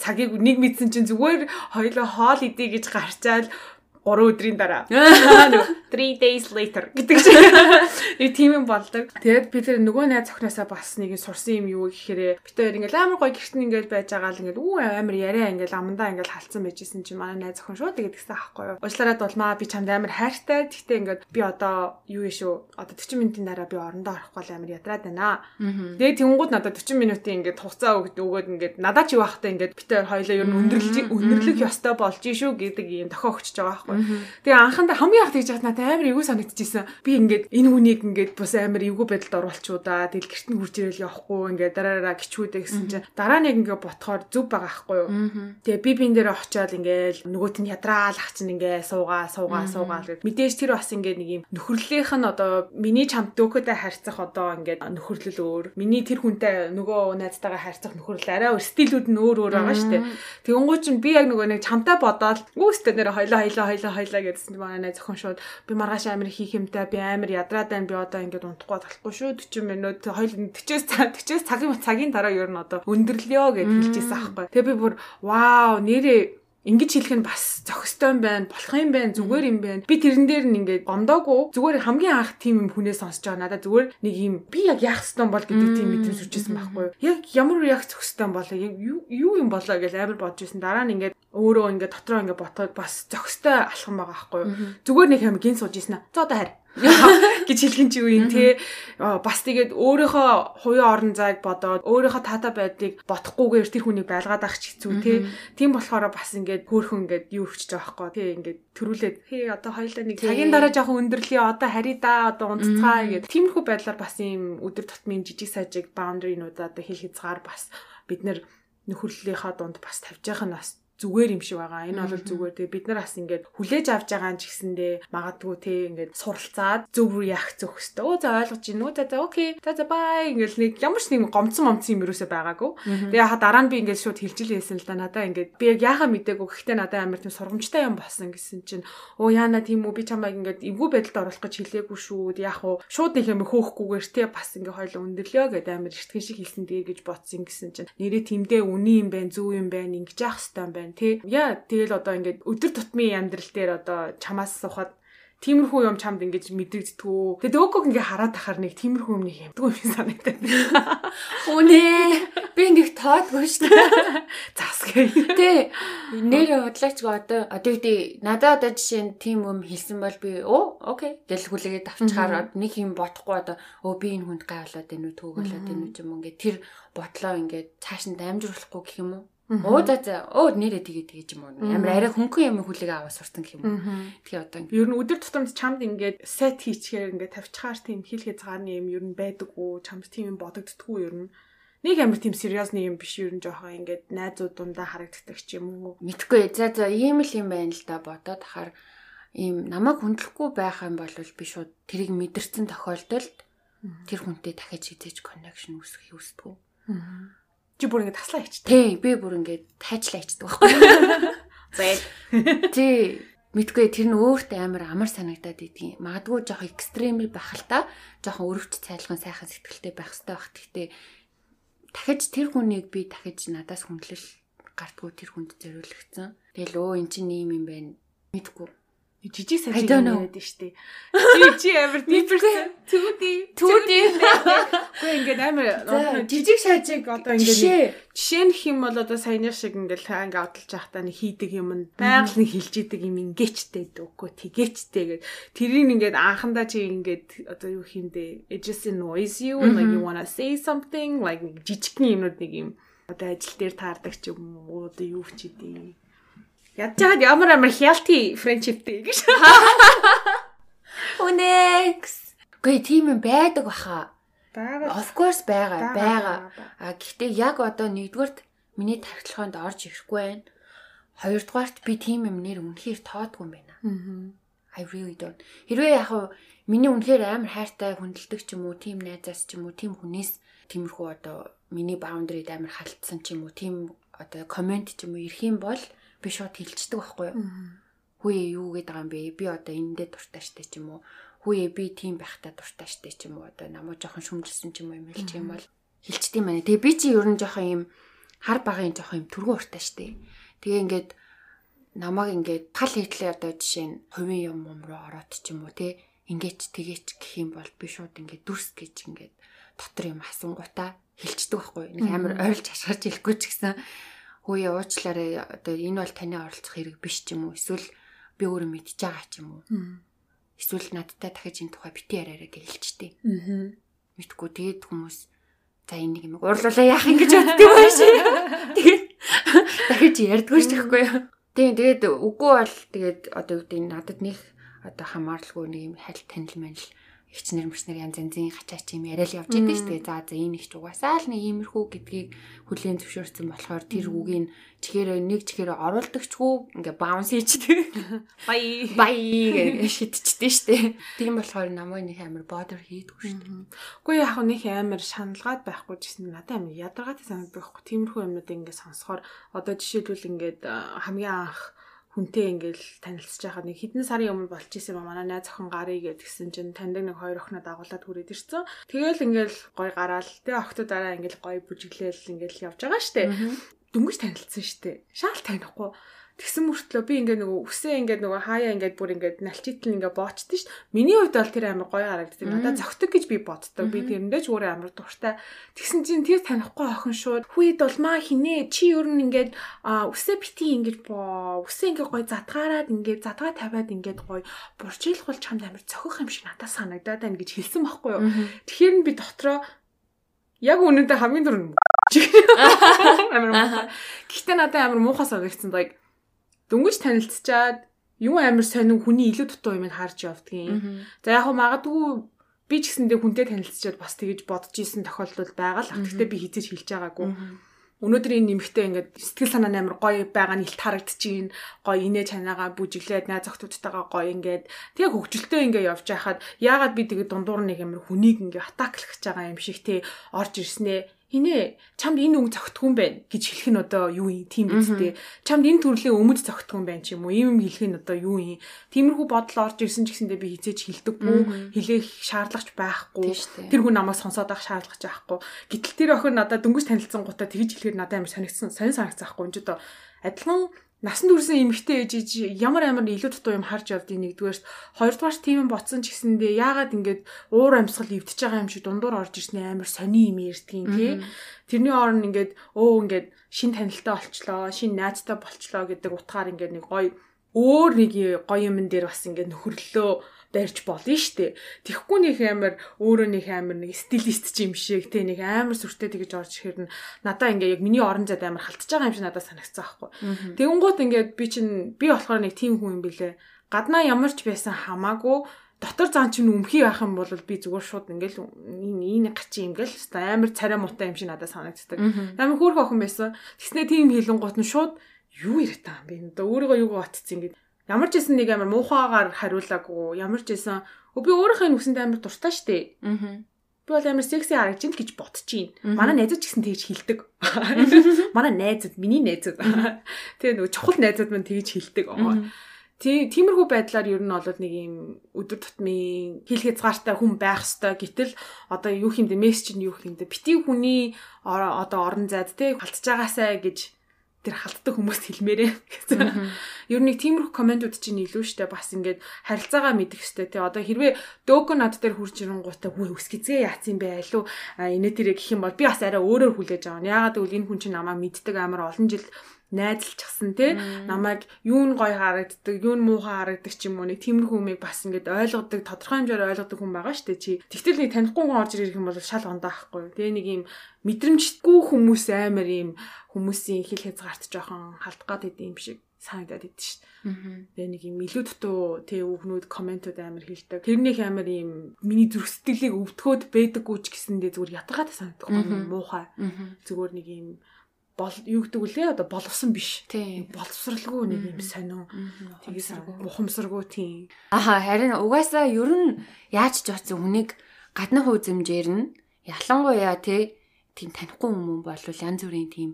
цагийг нэг мэдсэн чинь зүгээр хоёлаа хоол идэ гэж гарчаал 3 өдрийн дараа 3 days later гэдэг чинь нэг тийм юм болдог. Тэгээд бид нөгөө найз охиноосаа бас нэг сурсан юм юу гэхээр бид хоёр ингээл амар гоё гэртэн ингээл байж байгаа л ингээд үү амар яриа ингээл амандаа ингээл халцсан байжсэн чинь манай найз охин шууд тэгээд гисэн аахгүй юу. Уучлаарай дулмаа би чамд амар хайртай. Гэхдээ ингээд би одоо юу вэ шүү. Одоо 40 минутын дараа би орондоо орохгүй амар ядраад байна. Тэгээд тэнгууд надад 40 минутын ингээд хугацаа өгөөд ингээд надад ч юу ахтай ингээд бид хоёр хоёлоо ер нь өндөрлөж өндөрлөх ёстой болж шүү гэдэг ийм дохио өгч байгаа байхгүй. Тэгээ анхандаа хамгийн анх тэгж яхад надад амар эвгүй санагдчихсэн. Би ингээд энэ хүнийг ингээд бас амар эвгүй байдалд оруулчудаа тэгэл гэрт нь хурж ирэл явахгүй ингээд дараараа гिचүүдээ гэсэн чинь дараа нэг ингээд ботхоор зүв байгаа байхгүй юу. Тэгээ би бин дээр очиод ингээд нөгөөт нь ядраал ах чинь ингээд суугаа суугаа суугаа гэд мэдээж тэр бас ингээд нэг юм нөхөрлөлийнх нь одоо миний чамд дөөкөдөө харьцах одоо ингээд нөхөрлөл өөр. Миний тэр хүнтэй нөгөө найзтайгаа харьцах нөхөрлөл арай стилүүд нь өөр өөр байгаа шүү дээ. Тэгэнгүүт чинь би яг нөгөө нэг чамтай бодоод үүстэй нэр хоёлоо хоёлоо хоёлоо хоёлоо гэдсэн чинь манай зөвхөн шууд би маргааш амир хийх юмтай би амир ядраад байна би одоо ингээд унтахгүй болохгүй шүү 40 минут хоёул 40-с 40-с цагийн цагийн дараа ер нь одоо өндөрлөё гэж хэлчихсэн аахгүй. Тэгээ би бүр вау нэрээ Ингэж хэлэх нь бас зохистой юм байна, болох юм байна, зүгээр юм байна. Би тэрэн дээр нь ингээд гомдоогүй. Зүгээр хамгийн анх тийм юм хүнээс сонсож байгаа. Надад зүгээр нэг юм би яг яах ёстой бол гэдэг тийм мэдрэмж сүрчээсэн байхгүй юу? Яг ямар реакц зохистой болоо, яг юу юм болоо гэж амар бодож ирсэн. Дараа нь ингээд өөрөө ингээд дотроо ингээд ботоод бас зохистой алхам байгаа байхгүй юу? Зүгээр нэг хэм гин сууж ирсэн аа. За одоо харь. гэж хэлгэн чи үе те бас тэгээд өөрийнхөө хувийн орон зайг бодоод өөрийнхөө таатай байдлыг бодохгүйгээр тэр хүнийг байлгаад авах ч хэцүү. Те тийм болохоор бас ингээд хөөхөн ингээд юу өгч байгаа байхгүй те ингээд төрүүлээд хээ одоо хоёлаа нэг цагийн дараа жоохон өндөрлөе одоо хари да одоо унтцгаа гэдэг тиймэрхүү байдлаар бас ийм өдөр тутмын жижиг сажиг баундринууд одоо хэл хязгаар бас бид нөхөрлөлийнхаа дунд бас тавьж байгаа нь бас зүгээр юм шиг байгаа. Энэ бол зүгээр. Тэгээ бид нар бас ингээд хүлээж авч байгаа ч гэсэндээ магадгүй те ингээд суралцаад зөв яах зөв хөстөө. Өө за ойлгож байна уу? За за окей. За за бай. Ингээд нэг ямар ч нэг гомцсон момцсон юм юусоо байгаагүй. Тэгээ яхаа дараа нь би ингээд шууд хэлжилээсэн л да. Надаа ингээд би яг яхаа мэдээгүй. Гэхдээ надаа амар тийм сургамжтай юм болсон гэсэн чинь өө яана тийм үү би чамайг ингээд эвгүй байдалд оруулах гэж хэлээгүй шүү. Яг уу шууд нэг юм хөөхгүйгээр те бас ингээд хоёул өндөрлөө гэдэг амар ихтгэн шиг хэлсэн дээ гэж бодсон гэсэн чинь нэрээ тэмдээ үний юм байна, зөв юм байна, ингэж яах хэвээр байна байна тий. Яа тэгэл одоо ингээд өдөр тутмын амьдрал дээр одоо чамаас сухад тиймэрхүү юм чамд ингэж мэдрэгддэг. Тэгээд өөгөөг ингээ хараад тахаар нэг тиймэрхүү юм нэг юмдгүй юм санагдаад. Үнэ би нэг тоодгүй шүү дээ. Засгай. Тэ нэр бодлаач одоо одоо үгүй надад одоо жишээ нь тийм юм хэлсэн бол би оо окей гэл хүлээгээд авчгаар нэг юм бодохгүй одоо өө би энэ хүнд гай болоод энэ үү төгөөлөд энэ үү юм ингээ тэр бодлоо ингээ цааш нь дамжруулахгүй гэх юм уу? Оо за за. Оо нэрээ тэгээ тэгээ ч юм уу. Амар арай хөнгөн юм хүлээг аваа сурсан гэх юм уу. Тэгээ одоо ер нь өдөр тутамд чамд ингээд сет хийчихээр ингээд тавьчихаар тийм хил хязгаарны юм ер нь байдаггүй. Чамд тийм юм бодогддггүй ер нь. Нэг амар тийм сериосны юм биш ер нь жоохон ингээд найзууд дундаа харагддаг ч юм уу. Мэдхгүй. За за ийм л юм байна л да бодоод хахаар ийм намайг хүндлэхгүй байх юм бол би шууд тэрийг мэдэрсэн тохиолдолд тэр хүнтэй дахиж хизээж коннекшн үүсгэх үүсдэг. Аа Чи бүр ингэ таслаа ичдэг. Тий, би бүр ингэ тайчлаа ичдэг байхгүй. Зээ. Тий. Мэдгүй тэр нь өөртөө амар амар санагдаад идэв. Магадгүй жоох экстремэл байх л та. Жохон өрөвч цайлган сайхан сэтгэлтэй байх хэрэгтэй байх. Гэхдээ дахиж тэр хүнийг би дахиж надаас хүндлэл гартгүй тэр хүнд зориулагдсан. Тэгэл өө эн чинь ийм юм байна. Мэдгүй жижиг сажиг яриад штэ. Чи чи амар дипэрсэн. Түүди. Түүди. Гэхдээ ингээд амар жижиг сажиг одоо ингээд жишээ нь хэм бол одоо саяны шиг ингээд ингээ одолж явахдаа нэг хийдэг юм нь байгаль нэг хилж идэг юм ингээчтэй дөөхгүй тэгээчтэй гэд тэрийг ингээд анхандаа чи ингээд одоо юу хиймдээ it just annoys you like you wanna say something like жижигхэн юмнууд нэг юм одоо ажил дээр таардаг ч юм уу одоо юу ч идэв Ядж хаад ямар амар friendship дээ гэж. Үнэкс. Гүй тийм юм байдаг баха. Бага. Of course байгаа, байгаа. А гэхдээ яг одоо нэгдүгürt миний тархилгоонд орж ирэхгүй байна. Хоёрдугаарт би тийм юм нэр үнэхээр тоодгүй юм байна. Аа. I really don't. Хэрвээ яг хав миний үнэхээр амар хайртай хүндэлдэг ч юм уу, тийм найзаас ч юм уу, тийм хүнээс тиймэрхүү одоо миний boundary-д амар халтсан ч юм уу, тийм одоо комент ч юм уу ирэх юм бол би шууд хилчдэг байхгүй юу. Хүүе юу гэдэг юм бэ? Би одоо энэндээ дуртай штэ ч юм уу. Хүүе би тийм байхтай дуртай штэ ч юм уу. Одоо намайг жоохон шүмжилсэн ч юм уу юм хэлчих юм бол хилчдэг юм байна. Тэгээ би чи ер нь жоохон юм хар багын жоохон юм түргэн уртай штэ. Тэгээ ингээд намайг ингээд тал хийтлээ одоо жишээ нь хувийн юм юм руу ороод ч юм уу те ингээд тэгээч гэх юм бол би шууд ингээд дүрс гэж ингээд дотор юм асуунгуудаа хилчдэг байхгүй нэг амар ойролж хашгирч хэлэхгүй ч гэсэн хөөе уучлаарай. Одоо энэ бол таны оролцох хэрэг биш ч юм уу? Эсвэл би өөрөө мэдж байгаа ч юм уу? Эсвэл надтай дахиж энэ тухай бити яриараа хэлчихдээ аа мэдгүй тэгээд хүмүүс за энэ нэг юм уурлуулаа яах юм гэж боддөг байх шээ тэгээд дахиж ярьдгүй ш тэгэхгүй юу? Тийм тэгээд үгүй бол тэгээд одоо юу гэдэг надад нэг одоо хамааралгүй нэг юм хальт танил манил ихчнэр мөрснэр янз янзын хачаач юм яриад явж идэв шүү дээ. За за энэ их угаасаа л нэг иймэрхүү гэдгийг хүлээн зөвшөөрсөн болохоор тэр үгийг чихээрээ нэг чихээрээ оруулдагчгүй ингээ баунс хийчдэг. Бай бай гэж шидчихдээ шүү дээ. Тийм болохоор намайг нэг амар бодор хийдгүй шүү дээ. Үгүй яг нэг амар шаналгаад байхгүй гэсэн надад амар ядаргаатай санагддаг байхгүй. Тиймэрхүү юмнууд ингээ сонсохоор одоо жишээлбэл ингээд хамгийн анх хүнтэй ингээл танилцж байхад нэг хэдэн сарын өмнө болч исэн юм манай найз охин гарыг гэдгсэн чинь таньдаг нэг хоёр охиноо дагуулад хүрээд ирсэн. Тэгэл ингээл гой гараал тэ охтуудаараа ингээл гой бүжиглээл ингээл явж байгаа штэ. Дөнгөж танилцсан штэ. Шаал танихгүй Тэгсэн мөртлөө би ингээ нөгөө үсээ ингээ нөгөө хаяа ингээ бүр ингээ налчитл ингээ боочдсон ш. Миний хувьд бол тэр амар гоё харагддаг. Надад зөгтөг гэж би боддог. Би тэрэндээ ч өөрөө амар дуртай. Тэгсэн чинь тэр танихгүй охин шууд хүй дулмаа хинэ чи ер нь ингээ үсээ бити ингээ боо. Үсээ ингээ гоё задгаараад ингээ задгаа тавиад ингээ гоё буржийлах бол чамд амар цохих юм шиг надад санагдаад байна гэж хэлсэн байхгүй юу. Тэгэхээр би дотроо яг үнэндээ хамгийн дөрөв амар муухай. Гэхдээ надад амар муухай санагдсан. Like дөнгөж танилцчаад юу амар сонин хүний илүү дутуу юмыг харж явдгийн. За яг хөө магадгүй би ч гэсэндээ хүнтэй танилцчаад бас тэгэж бодож исэн тохиолдол байгаа л. Гэхдээ би хизээж хэлж байгаагүй. Өнөөдөр энэ нэмэгтэй ингээд сэтгэл санаа амар гоё байгаа нь илт харагдчихээн. Гоё инээ чанаагаа бүжиглээд найз охтуудтайгаа гоё ингээд тэгээ хөвгчлөлтөө ингээд явж байхад яагаад би тэгээ дундуур нэг амар хүнийг ингээд атаклах гэж байгаа юм шиг те орж ирснээ Хинэ чамд энэ үг зөгтгөн байна гэж хэлэх нь одоо юу юм тийм үстэй. Чамд энэ төрлийн өмд зөгтгөн байна ч юм уу. Ийм юм хэлэх нь одоо юу юм. Тиймэрхүү бодол орж ирсэн ч гэсэндээ би хизээж хэлдэггүй. Хэлэх шаардлагач байхгүй. Тэр хүн намайг сонсоод авах шаардлагач байхгүй. Гэтэл тэр охин надад дөнгөж танилцсан гутаа тэгж хэлэхээр надад амар санагдсан. Сонин санагдсан байхгүй. Энд одоо адилхан насан туршсан эмэгтэй ээж ямар амар илүү дутуу юм харж явдгийг нэгдүгээрс хоёрдугаар тийм ботсон ч гэсэндээ яагаад ингэж уур амьсгал эвдэж байгаа юм шиг дундуур орж ирснэ амар сони юм ярьдгийн тий Тэрний орн ингээд өө ингээд шин танилтаа олчлоо шин найзтай болчлоо гэдэг утгаар ингээд нэг гоё өөр нэг гоё юмн дээр бас ингээд нөхөрлөлөө барьж болно штэ. Тэгэхгүй нэг амар өөрөө нэг амар нэг стилист ч юм шиг те нэг амар сүртэй тэгж орж ирэхээр нь надаа ингээ яг миний орон зайд амар халтж байгаа юм шиг надад санагцсан байхгүй. Тэгэнгუут ингээд би чинь би болохоор нэг тийм хүн юм бэлээ. Гаднаа ямар ч байсан хамаагүй дотор зан чинь өмхий байх юм бол би зүгээр шууд ингээл энэ гачи ингээл амар царай муутай юм шиг надад санагддаг. Амар хөөх охин байсан. Тэснэ тийм хилэнгуут нь шууд юу яриад байгаа юм бэ? Өөрийгөө юугаа батцсан ингээд Ямар ч байсан нэг амар муухайгаар хариулаагүй. Ямар ч байсан би өөрийнхөө нүсэнд амар дуртай штэ. Аа. Би бол амар секси харагдаж ин гэж бодчих юм. Манай найзууд ч гэсэн тэгж хэлдэг. Манай найзууд, миний найзууд. Тэгээ нөгөө чухал найзууд мань тэгж хэлдэг. тиймэрхүү байдлаар ер нь бол нэг юм өдөр тутмын хил хязгаартай хүн байх хэвээр гэтэл одоо юу хиймдэ мессеж нь юу хиймдэ бити хүний одоо орон зайд те халтж байгаасаа гэж тэр халтдаг хүмүүст хэлмээрээ гэсэн. Ер нь нэг тиймэрхүү комментууд чинь илүү штэ бас ингээд харилцаагаа мэдэх штэ тий одоо хэрвээ дөөкө над дээр хурж ирэнгуутаа хүү үсгэцгээ яатсан бэ? Алуу инээ тэрэ гэх юм бол би бас арай өөрөөр хүлээж аваа. Яагаад гэвэл энэ хүн чинь намайг мэддэг амар олон жил найзалчихсан те намайг юу нь гоё харагддаг юу нь муухай харагддаг ч юм уу нэг тиймэрхүү юмыг бас ингээд ойлгодог тодорхой хэмжээр ойлгодог хүн байгаа дээ чи. Тэгтэл нэг танихгүй хүн орж ирэх юм бол шал ундаахгүй тэгээ нэг юм мэдрэмжтгүй хүмүүс амар юм хүмүүсийн хил хязгаарт жоохон халтгаад идэм юм шиг санагдаад идэв шүү дээ. Тэгээ нэг юм илүү дутуу тэг үгнүүд комментууд амар хэлдэг. Тэрнийх амар юм миний зүрх сэтгэлийг өвдгөөд байдаггүй ч гэсэндээ зүгээр ятгаад санагдах муухай. Зүгээр нэг юм бол юу гэдэг үлээ одоо боловсон биш. Боловсралгүй нэг юм сонио. Тэгээс ухамсаргүй тийм. Аха харин угаасаа ер нь яаж ч оцсон хүнийг гадны хувь зэмжээр нь ялангуяа тий тийм танихгүй хүмүүс бол янз бүрийн тийм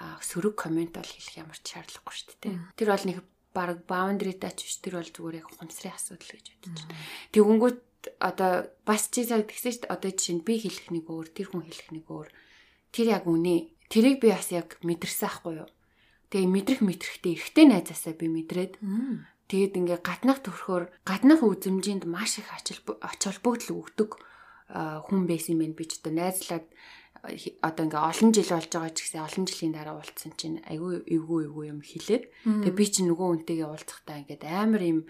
сөрөг комент бол хэлэх ямар ч шаардлагагүй шүү дээ. Тэр бол нэг баг баундари тач биш тэр бол зүгээр яг ухамсарын асуудал гэж бодож байна. Тэгэнгүүт одоо бас чи цаг тэгсэн шүү дээ. Одоо жишээ нь би хэлэх нэг өөр, тэр хүн хэлэх нэг өөр. Тэр яг үнэ Тэрийг би бас яг мэдэрсэн ахгүй юу? Тэгээ мэдрэх мэдрэхтэй эргэтэй найзаасаа би мэдрээд тэгээд ингээ гаднах төрхөөр гаднах үзэмжинд маш их ач холбогдол өгдөг хүн байсан юм би ч одоо найзлаад одоо ингээ олон жил болж байгаа ч гэсэн олон жилийн дараа уулзсан чинь айгүй эвгүй эвгүй юм хэлээд тэгээ би чинь нөгөө үнтэйгээ уулзахдаа ингээд амар юм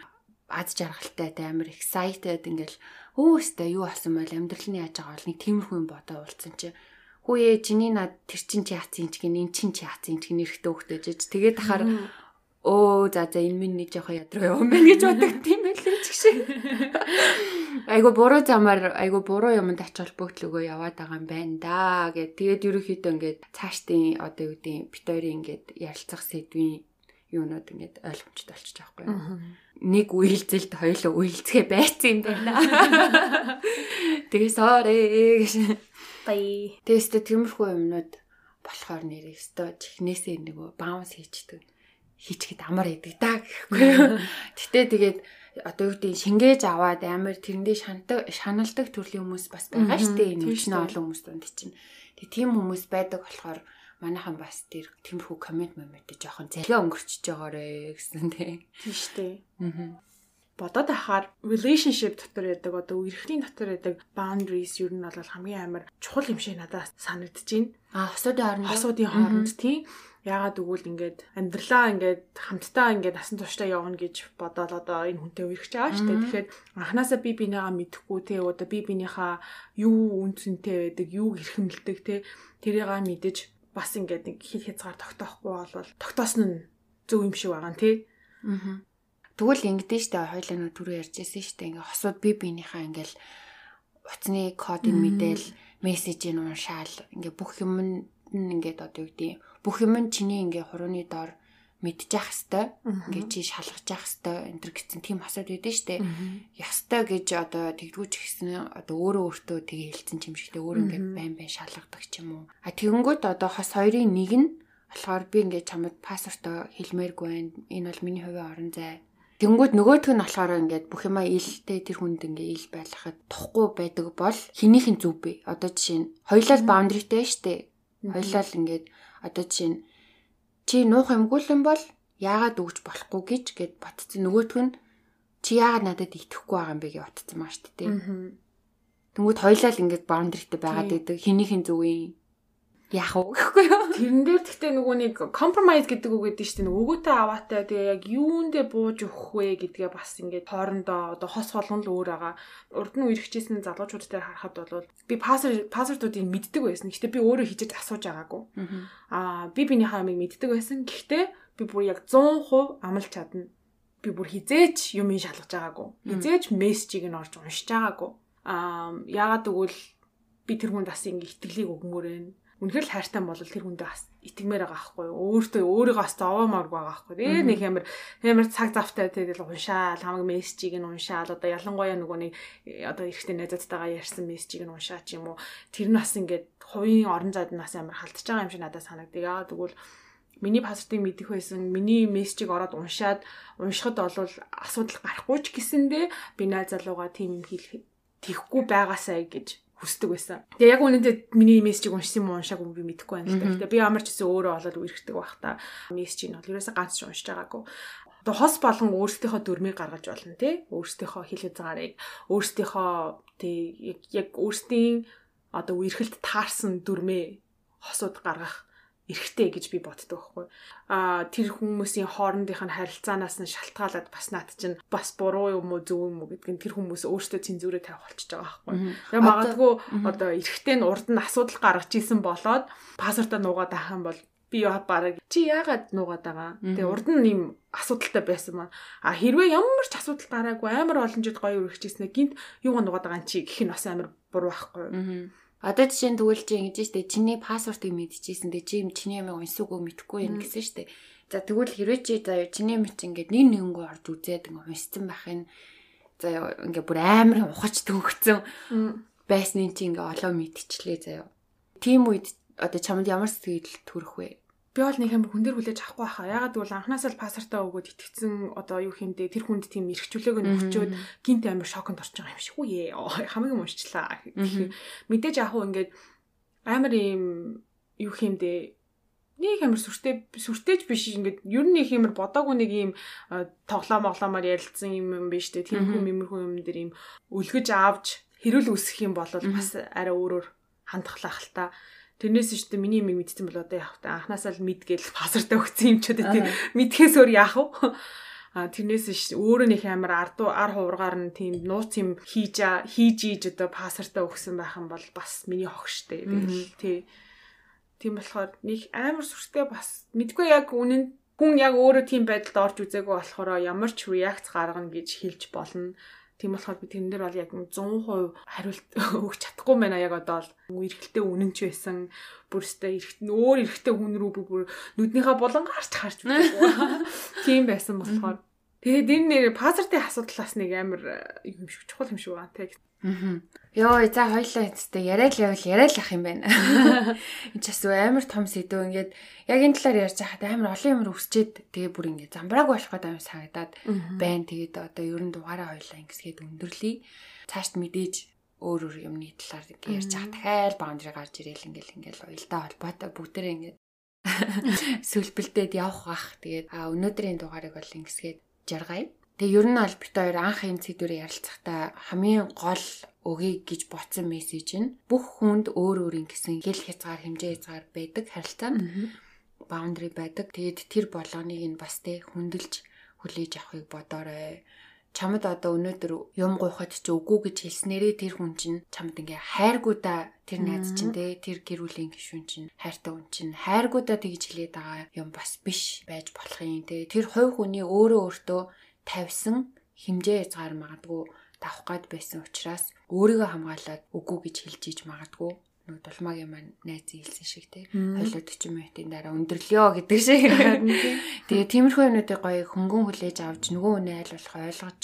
аз жаргалтай амар excited ингээл өөстэй юу асан бол амьдрал нь яаж байгаа? Бол нэг тиймэрхүү юм бодоо уулзсан чинь. Хүүе чиний над тэр чин чи яацсан ч гин эн чин чи яацсан ч гин эрэхтэй хөхтэй жиж тэгээд ахаар өө за за энэ минь нэг жоохон ядраа юм байна гэж боддог тийм байлээ ч гişээ. Айгу буруу замаар айгу буруу юмд ач холбогдлогоо яваад байгаа юм байна да гэд тэгээд ерөөхдөө ингээд цаашдын одоо юу гэдэг битүүрийн ингээд ярилцах сэдвийн юунууд ингээд ойлгомжтой болчих жоохгүй. Нэг үйлзэлд хоёулаа үйлцгээ байцсан юм байна. Тэгээ sorry гэж Бай. Тэгээсээ тиймэрхүү юмнууд болохоор нэрээ өстой чихнээсээ нөгөө баунс хийчдэг. Хийчихэд амар идэг да гэхгүй. Гэтэ тэгээд одоо юу гэдэг шингээж аваад амар тэрэндээ шантаг шаналдаг төрлийн хүмүүс бас байгаа шүү дээ. Энэ чинь олон хүмүүс дунд чинь. Тэг тийм хүмүүс байдаг болохоор манайхан бас тэр тиймэрхүү коммент момент жоохон залгаа өнгөрчихөж байгаарэ гэсэн тийм. Тийм шүү дээ. Аа бодоод ахаар relationship дотор яадаг одоо үерхлийн дотор яадаг boundaries юу нь бол хамгийн амар чухал юм шиг надад санагдаж байна. А хосуудын хооронд хосуудын хооронд тийм яагаад өгвөл ингээд амьдралаа ингээд хамтдаа ингээд насан туршдаа явна гэж бодоод одоо энэ хүнтэй үерхэж байгаа шүү дээ. Тэгэхээр анханасаа би бинийгаа мэдэхгүй те одоо би бинийхээ юу үнцэнтэй байдаг, юу эрхэмлдэг те тэрийгээ мэдэж бас ингээд нэг хит хязгаар тогтоохгүй бол тогтоосон нь зөв юм шиг байгаа нь те. Аа Тэгвэл ингэдэж штэ нөө түрүү ярьжсэн штэ ингээ хосууд би биенийхээ ингээл утасны кодын мэдээл мессежийг уншаал ингээ бүх юм нь ингээд одоо юу гэдэг бүх юм нь чиний ингээ хурууны доор мэдчих хэвээр ингээ чи шалгаж явах хэвээр энэ төр гэсэн тийм асууд байдэн штэ. Ястай гэж одоо тэгдгүүч гэсэн одоо өөрөө өөртөө тгий хэлсэн юм шигтэй өөр ингээ байн байн шалгадаг ч юм уу. А тэгэнгүүт одоо хос хоёрын нэг нь болохоор би ингээ чамд пассвортоо хэлмээргүй байна. Энэ бол миний хувийн орон зай Тэнгүүд нөгөөх нь болохоор ингээд бүх юмаа илтэй тэр хүнд ингээ ил байлгахад тухгүй байдаг бол хэнийх нь зүв бэ? Одоо жишээ нь хоёлаа баундрийтэй штэ. Хоёлаа л ингээд одоо жишээ нь чи нуух юмгүй юм бол яагаад өгч болохгүй гэж гээд ботцсон нөгөөх нь чи яагаад надад итгэхгүй байгаа юм бэ гэж ботцсон маа штэ тий. Тэнгүүд хоёлаа л ингээд баундрийтэй байгаад байдаг. Зүв вэ? Яах вэ гэхгүй юу. Тэрэн дээр гэхдээ нөгөө нэг compromise гэдэг үг гэдэг чинь өгөөтэй аваатай тэгээ яг юундээ бууж өгөх вэ гэдгээ бас ингээд хоорондоо одоо хос болгон л өөр байгаа. Урд нь үерхчихсэн залуучууд дээр харахад бол би пассворд пассвордуудыг мэддэг байсан. Гэхдээ би өөрөө хийж асууж байгаагүй. Аа би биний хаамыг мэддэг байсан. Гэхдээ би бүр яг 100% амлж чадна. Би бүр хизээч юм шалгаж байгаагүй. Хизээч мессежийг нь орж уншиж байгаагүй. Аа яагаад гэвэл би тэр хүнд бас ингэ итгэлийг өгмөр байна үнэхээр л хайртай бол тэр хүндээ бас итгэмээр байгаа байхгүй юу. Өөртөө өөрийгөө бас зовоомоор байгаа байхгүй. Тэгээ нэг ямар ямар цаг завтай тэгэл уншаал, хамаг мессежийг нь уншаал. Одоо ялангуяа нөгөө нэг одоо эрэхтэй найзуудтайгаа ярьсан мессежийг нь уншаа ч юм уу. Тэр нь бас ингээд хувийн орон зайд нь бас амар халтж байгаа юм шиг надад санагдав. Яа тэгвэл миний пассвортыг мэдэх байсан миний мессежийг ороод уншаад уншихад бол асуудал гарахгүй ч гэсэндээ би найз залууга тийм хэл тийхгүй байгаасай гэж хүсдэг байсан. Тэгээ яг үнэндээ миний мессежийг уншсан юм уншаагүй би мэдэхгүй байна л да. Тэгээ би ямар ч гэсэн өөрөө олоод үерхдэг байх та. Мессежийг нь бол ерөөсөө ганц ч уншиж байгаагүй. Одоо хос болон өөрсдийнхөө дүрмийг гаргаж болно тий. Өөрсдийнхөө хэл хязгаарыг, өөрсдийнхөө тий яг өөрсдийн одоо үерхэлд таарсан дүрмээ хосууд гаргах эрхтэй гэж би боддог байхгүй. Аа тэр хүмүүсийн хоорондынх нь харилцаанаас нь шалтгаалаад бас над чинь бас буруу юм уу зөв юм уу гэдг нь тэр хүмүүс өөрсдөө цензурээ тавих болчихж байгаа байхгүй. Тэгээ магадгүй одоо эрхтэй нь урд нь асуудал гаргаж исэн болоод пассвортоо нуугаад авах юм бол би бараг чи яагаад нуугаад байгаа. Тэгээ урд нь ийм асуудалтай байсан маа. А хэрвээ ямар ч асуудал гараагүй амар олон жил гоё үргэлжчихсэн гинт юугаа нуугаад байгаа чи гэх нь бас амар буруу байхгүй. Одоо жишээ нь тэгвэл чи ингэж штэ чиний пассвортыг мэдчихсэн дээ чи чиний ямиг унсаагүй мэдхгүй юм гэсэн штэ. За тэгвэл хэрвээ чи за чиний мэт ингээд нэг нэгэнгөө орж үзээд ингээд унссан байхын за ингээд бүр амар ухаж төгцсөн байсны чи ингээд олоо мэдчихлээ заяа. Тим үед одоо чамд ямар сэтгэл төрөх вэ? Би бол нэг амар хүн дээр хүлээж авахгүй байхаа. Ягаад гэвэл анханасаа л пассвортаа өгөөд итгэцэн одоо юу хэмдэ тэр хүнд тийм эрхчлөөгөө өгчөөд гинт амар шоконд орж байгаа юм шиг. Үе. Хамгийн уншчлаа. Мэдээж яг хуу ингээд амар юм юу хэмдэ нэг амар сүртэй сүртэйч биш ингээд ер нь их юмэр бодоогүй нэг юм тоглоо моглоомоор ярилцсан юм юм биш үү тийм хүм юмрхүү юм дээр юм өлгөж аавж хэрүүл үсэх юм бол бас арай өөрөөр хандхлах л та Тэрнээс ч гэдэг миний юм мэдсэн бол одоо яах вэ? Анханасаа л мэдгээл пассвортаа өгсөн юм ч гэдэг тийм мэдхээс өөр яах вэ? А тэрнээс ш өөрөө нэг амар ард ар хуваргаар нь тийм нууц юм хийж хийж ийж одоо пассвортаа өгсөн байх юм бол бас миний хогштэй. Тий. Тийм болохоор нэг амар сүртэй бас мэдгүй яг үнэн хүн яг өөрөө тийм байдалд орж үзээгүй болохоор ямар ч реакц гаргана гэж хэлж болно. Тийм болохоор би тэрэн дээр бол яг 100% хариулт өгч чадахгүй байна яг одоо бол эргэлтэй үнэнч байсан. Бүрстэ эргэлт өөр эргэлтэй хүн рүү бүр нүднийхээ булангаарч харж байдаг. Тийм байсан болохоор Тэгээд энэ нэр пассвортын асуудлаас нэг амар юм шиг чухал юм шиг байна те. Аа. Йоо, за хоёлаа эцтэй яриад л явал яриад л ах юм байна. Энд ч бас амар том сэдв ингээд яг энэ талаар ярьж байхад амар олон юмр өсчээд тэгээ бүр ингээд замбрааг болох гэдэг юм санагдаад байна. Тэгээд одоо ерөн дугаараа хоёлаа ингэсгээд өндөрлөе. Цаашд мэдээж өөр өөр юмны талаар ярьж байгаа дахиад баундри гарч ирээл ингээл ингээл уялдаа холбоотой бүгдээрээ ингээд сүлбэлдээд явах бах. Тэгээд а өнөөдрийн дугаарыг бол ингэсгээд жаргая. Тэгээ ер нь аль бит хоёр анх юм сэдвэрээ ярилцахдаа хамгийн гол өгье гэж ботсон мессеж нь бүх хүнд өөр өөрийн гэсэн хэл хязгаар хэмжээ хязгаар байдаг харилцаанд баундри байдаг. Тэгээд тэр болгоныг нь бас тэ хүндэлж хүлээж авахыг бодоорой. Чамд одоо өнөөдөр юм гуйхад ч үгүй гэж хэлснээрээ тэр хүн чинь чамд ингээ хайргуудаа тэр найз чинь тэ тэр гэр бүлийн гишүүн чинь хайртай хүн чинь хайргуудаа тэгж хэлээд байгаа юм бас биш байж болох юм тэ. Тэр хувь хүний өөрөө өөртөө тавьсан хэмжээ хязгаар магадгүй тавах гад байсан учраас өөрийгөө хамгаалаад үгүй гэж хэлж иж магадгүй дулмаагийн маань найз хэлсэн шиг тий. Хойлоо 40 минутын дараа өндөрлөё гэдэг шиг. Тэгээ тиймэрхүү юмнуудыг гоё хөнгөн хүлээж авч нөгөө үнэ айл болох ойлгож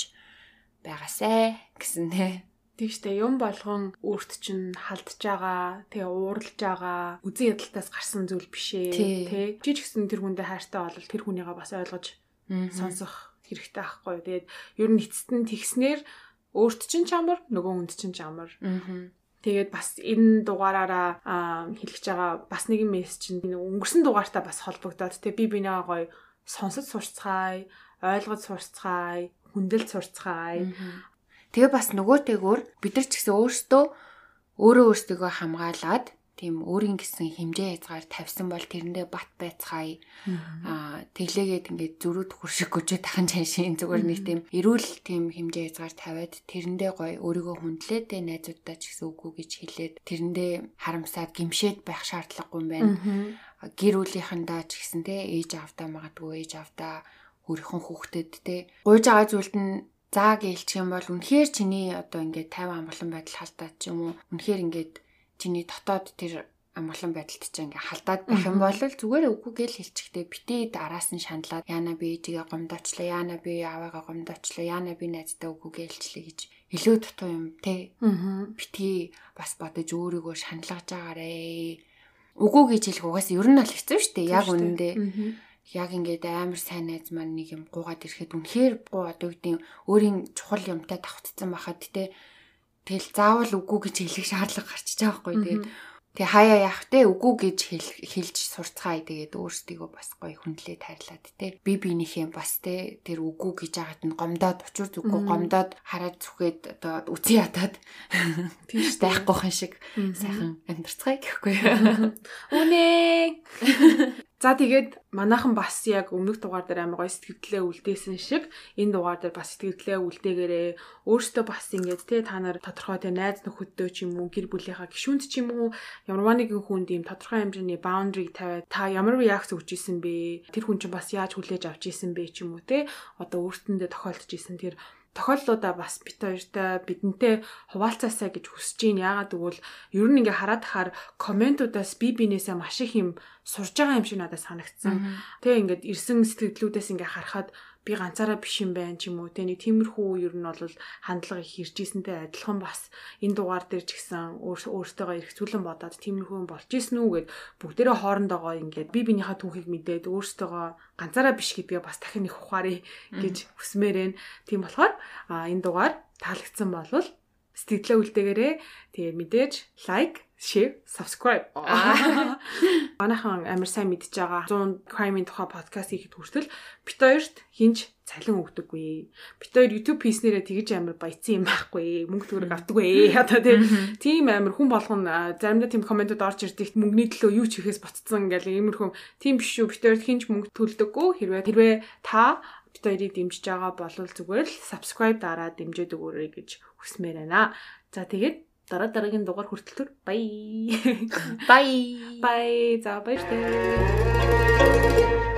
байгаасай гэсэн тий. Штэ юм болгон өөрт чинь халдж байгаа, тэгээ ууралж байгаа, үзэн ядалтаас гарсан зүйл биш ээ, тий. Чи ч гэсэн тэр хүндээ хайртай бол тэр хүнийгээ бас ойлгож сонсох хэрэгтэй байхгүй. Тэгээд ер нь эцэст нь тэгснэр өөрт чинь чамар, нөгөө хүнд чинь чамар. Аа Тэгээд бас энэ дугаараараа хэлчихэж байгаа бас нэгэн мессеж чинь өнгөрсөн дугаартаа бас холбогдоод тэг би бинээ гоё сонсож сурцгаая, ойлгож сурцгаая, хүндэлж сурцгаая. Тэгээ бас нөгөөтэйгөр бид нар ч гэсэн өөрсдөө өөрөө өөрсдөө хамгаалаад тийм өөрийн гэсэн хэмжээ хязгаар тавьсан бол тэрэндээ бат байцгаая. Аа тэглээгээд ингээд зөрүүд хуршиг гүжээ тахан чаншийн зүгээр нэг тийм эрүүл тийм хэмжээ хязгаар тавиад тэрэндээ гоё өөрийгөө хүндлээд найзуудтай ч гэсэн үгүй гэж хэлээд тэрэндээ харамсаад гимшээд байх шаардлагагүй юм байна. Гэр бүлийнхэндээ ч гэсэн тэ ээж авдаа магадгүй ээж авдаа өөрийнхөө хүүхдэд тэ гуйж байгаа зүйлд нь заа гэлчих юм бол үнэхээр чиний одоо ингээд 50 амгалан байдал халтаад ч юм уу үнэхээр ингээд чиний дотоод тэр амгалан байдалд чи ингээ халдаад байх юм бол зүгээр үгүй гэл хэлчихтэй битээ араас нь шаналаад яана би ээжигээ гомдоочлаа яана би аваагаа гомдоочлаа яана би найздаа үгүй гэлчлээ гэж илүү дутуу юм те. Битгий бас бодож өөрийгөө шаналгаж агаарэ үгүй гэж хэлэх угаас ер нь л хэцүү дээ. Яг үнэндээ. Яг ингээд амар сайн найз маань нэг юм гуугаад ирэхэд үнэхээр гуу одоо үгдийн өөрийн чухал юмтай давтцсан байхад те Тэгэл заавал үгүй гэж хэлэх шаардлага гарчиж байгаа байхгүй. Тэгээд Тэгээ хаяа яах те үгүй гэж хэлж сурцгаая. Тэгээд өөрсдийгөө бас гоё хүндлээ тайрлаад те. Би биенийхээ бас те. Тэр үгүй гэж яагаад нь гомдоод учир зүггүй гомдоод хараад зүхээд одоо үгүй ятаад тийш байхгүй хэн шиг сайхан амьдцгаая гэхгүй үнэ За тэгээд манайхан бас яг өмнөх дугаар дээр амар гоё сэтгэлдлээ үлдээсэн шиг энэ дугаар дээр бас сэтгэлдлээ үлдээгээрээ өөртөө бас ингээд те та нар тодорхой те найз нөхөдөө ч юм уу гэр бүлийнхаа гишүүнд ч юм уу ямарваа нэгэн хүнд ийм тодорхой хэмжээний boundary тавиад та ямар реакц өгч исэн бэ? Тэр хүн чинь бас яаж хүлээж авч исэн бэ ч юм уу те одоо өөртөндөө тохиолдож исэн тэр тохиолдлуудаа бас бит хоёртай бидэнтэй хуваалцаасаа гэж хүсэж байна. Яагаад гэвэл ер нь ингээ хараад тахаар комментуудаас би бинээсээ маш их юм сурж байгаа юм шиг надад санагдсан. Тэгээ ингээд ирсэн сэтгэлдлүүдээс ингээ харахад би ганцаараа биш юм байна ч юм уу. Те нэг тиймэрхүү ер нь бол хандлага их иржсэнтэй адилхан бас энэ дугаар дээр ч гэсэн өөртөөгөө эргцүүлэн бодоод тиймэрхүү болж исэн үү гэд бүгдээрээ хоорондоогоо ингээд би бинийхээ түүхийг мэдээд өөртөөгөө ганцаараа биш гэдгээ бас дахин их ухаарэ гэж хүсмээрэн. Тийм болохоор энэ дугаар таалагдсан болвол сэтгэлээ үлдээгээрээ тэгээ мэдээж лайк share, subscribe. Манайхан амар сайн мэдж байгаа 100 crime-ийн тухай подкаст хийхэд хүртэл бит хоёрт хинж цалин өгдөггүй. Бит хоёр YouTube хийснээрээ тэгж амар баяцсан юм байхгүй. Мөнгө төгрөг авдаггүй. Одоо тийм амар хүн болгон заримдаа тийм комментод орж ирдэг мөнгөний төлөө юу ч хийхээс ботцсон гэл иймэрхүү тийм биш шүү. Бит хоёрт хинж мөнгө төлдөггүй. Хэрвээ хэрвээ та бит хоёрыг дэмжиж байгаа бол зүгээр л subscribe дараад дэмжиж өгөөрэй гэж хүсмээр байна. За тэгээд дараа дараагийн дугаар хүртэл бай. Bye. Bye. За баярлалаа.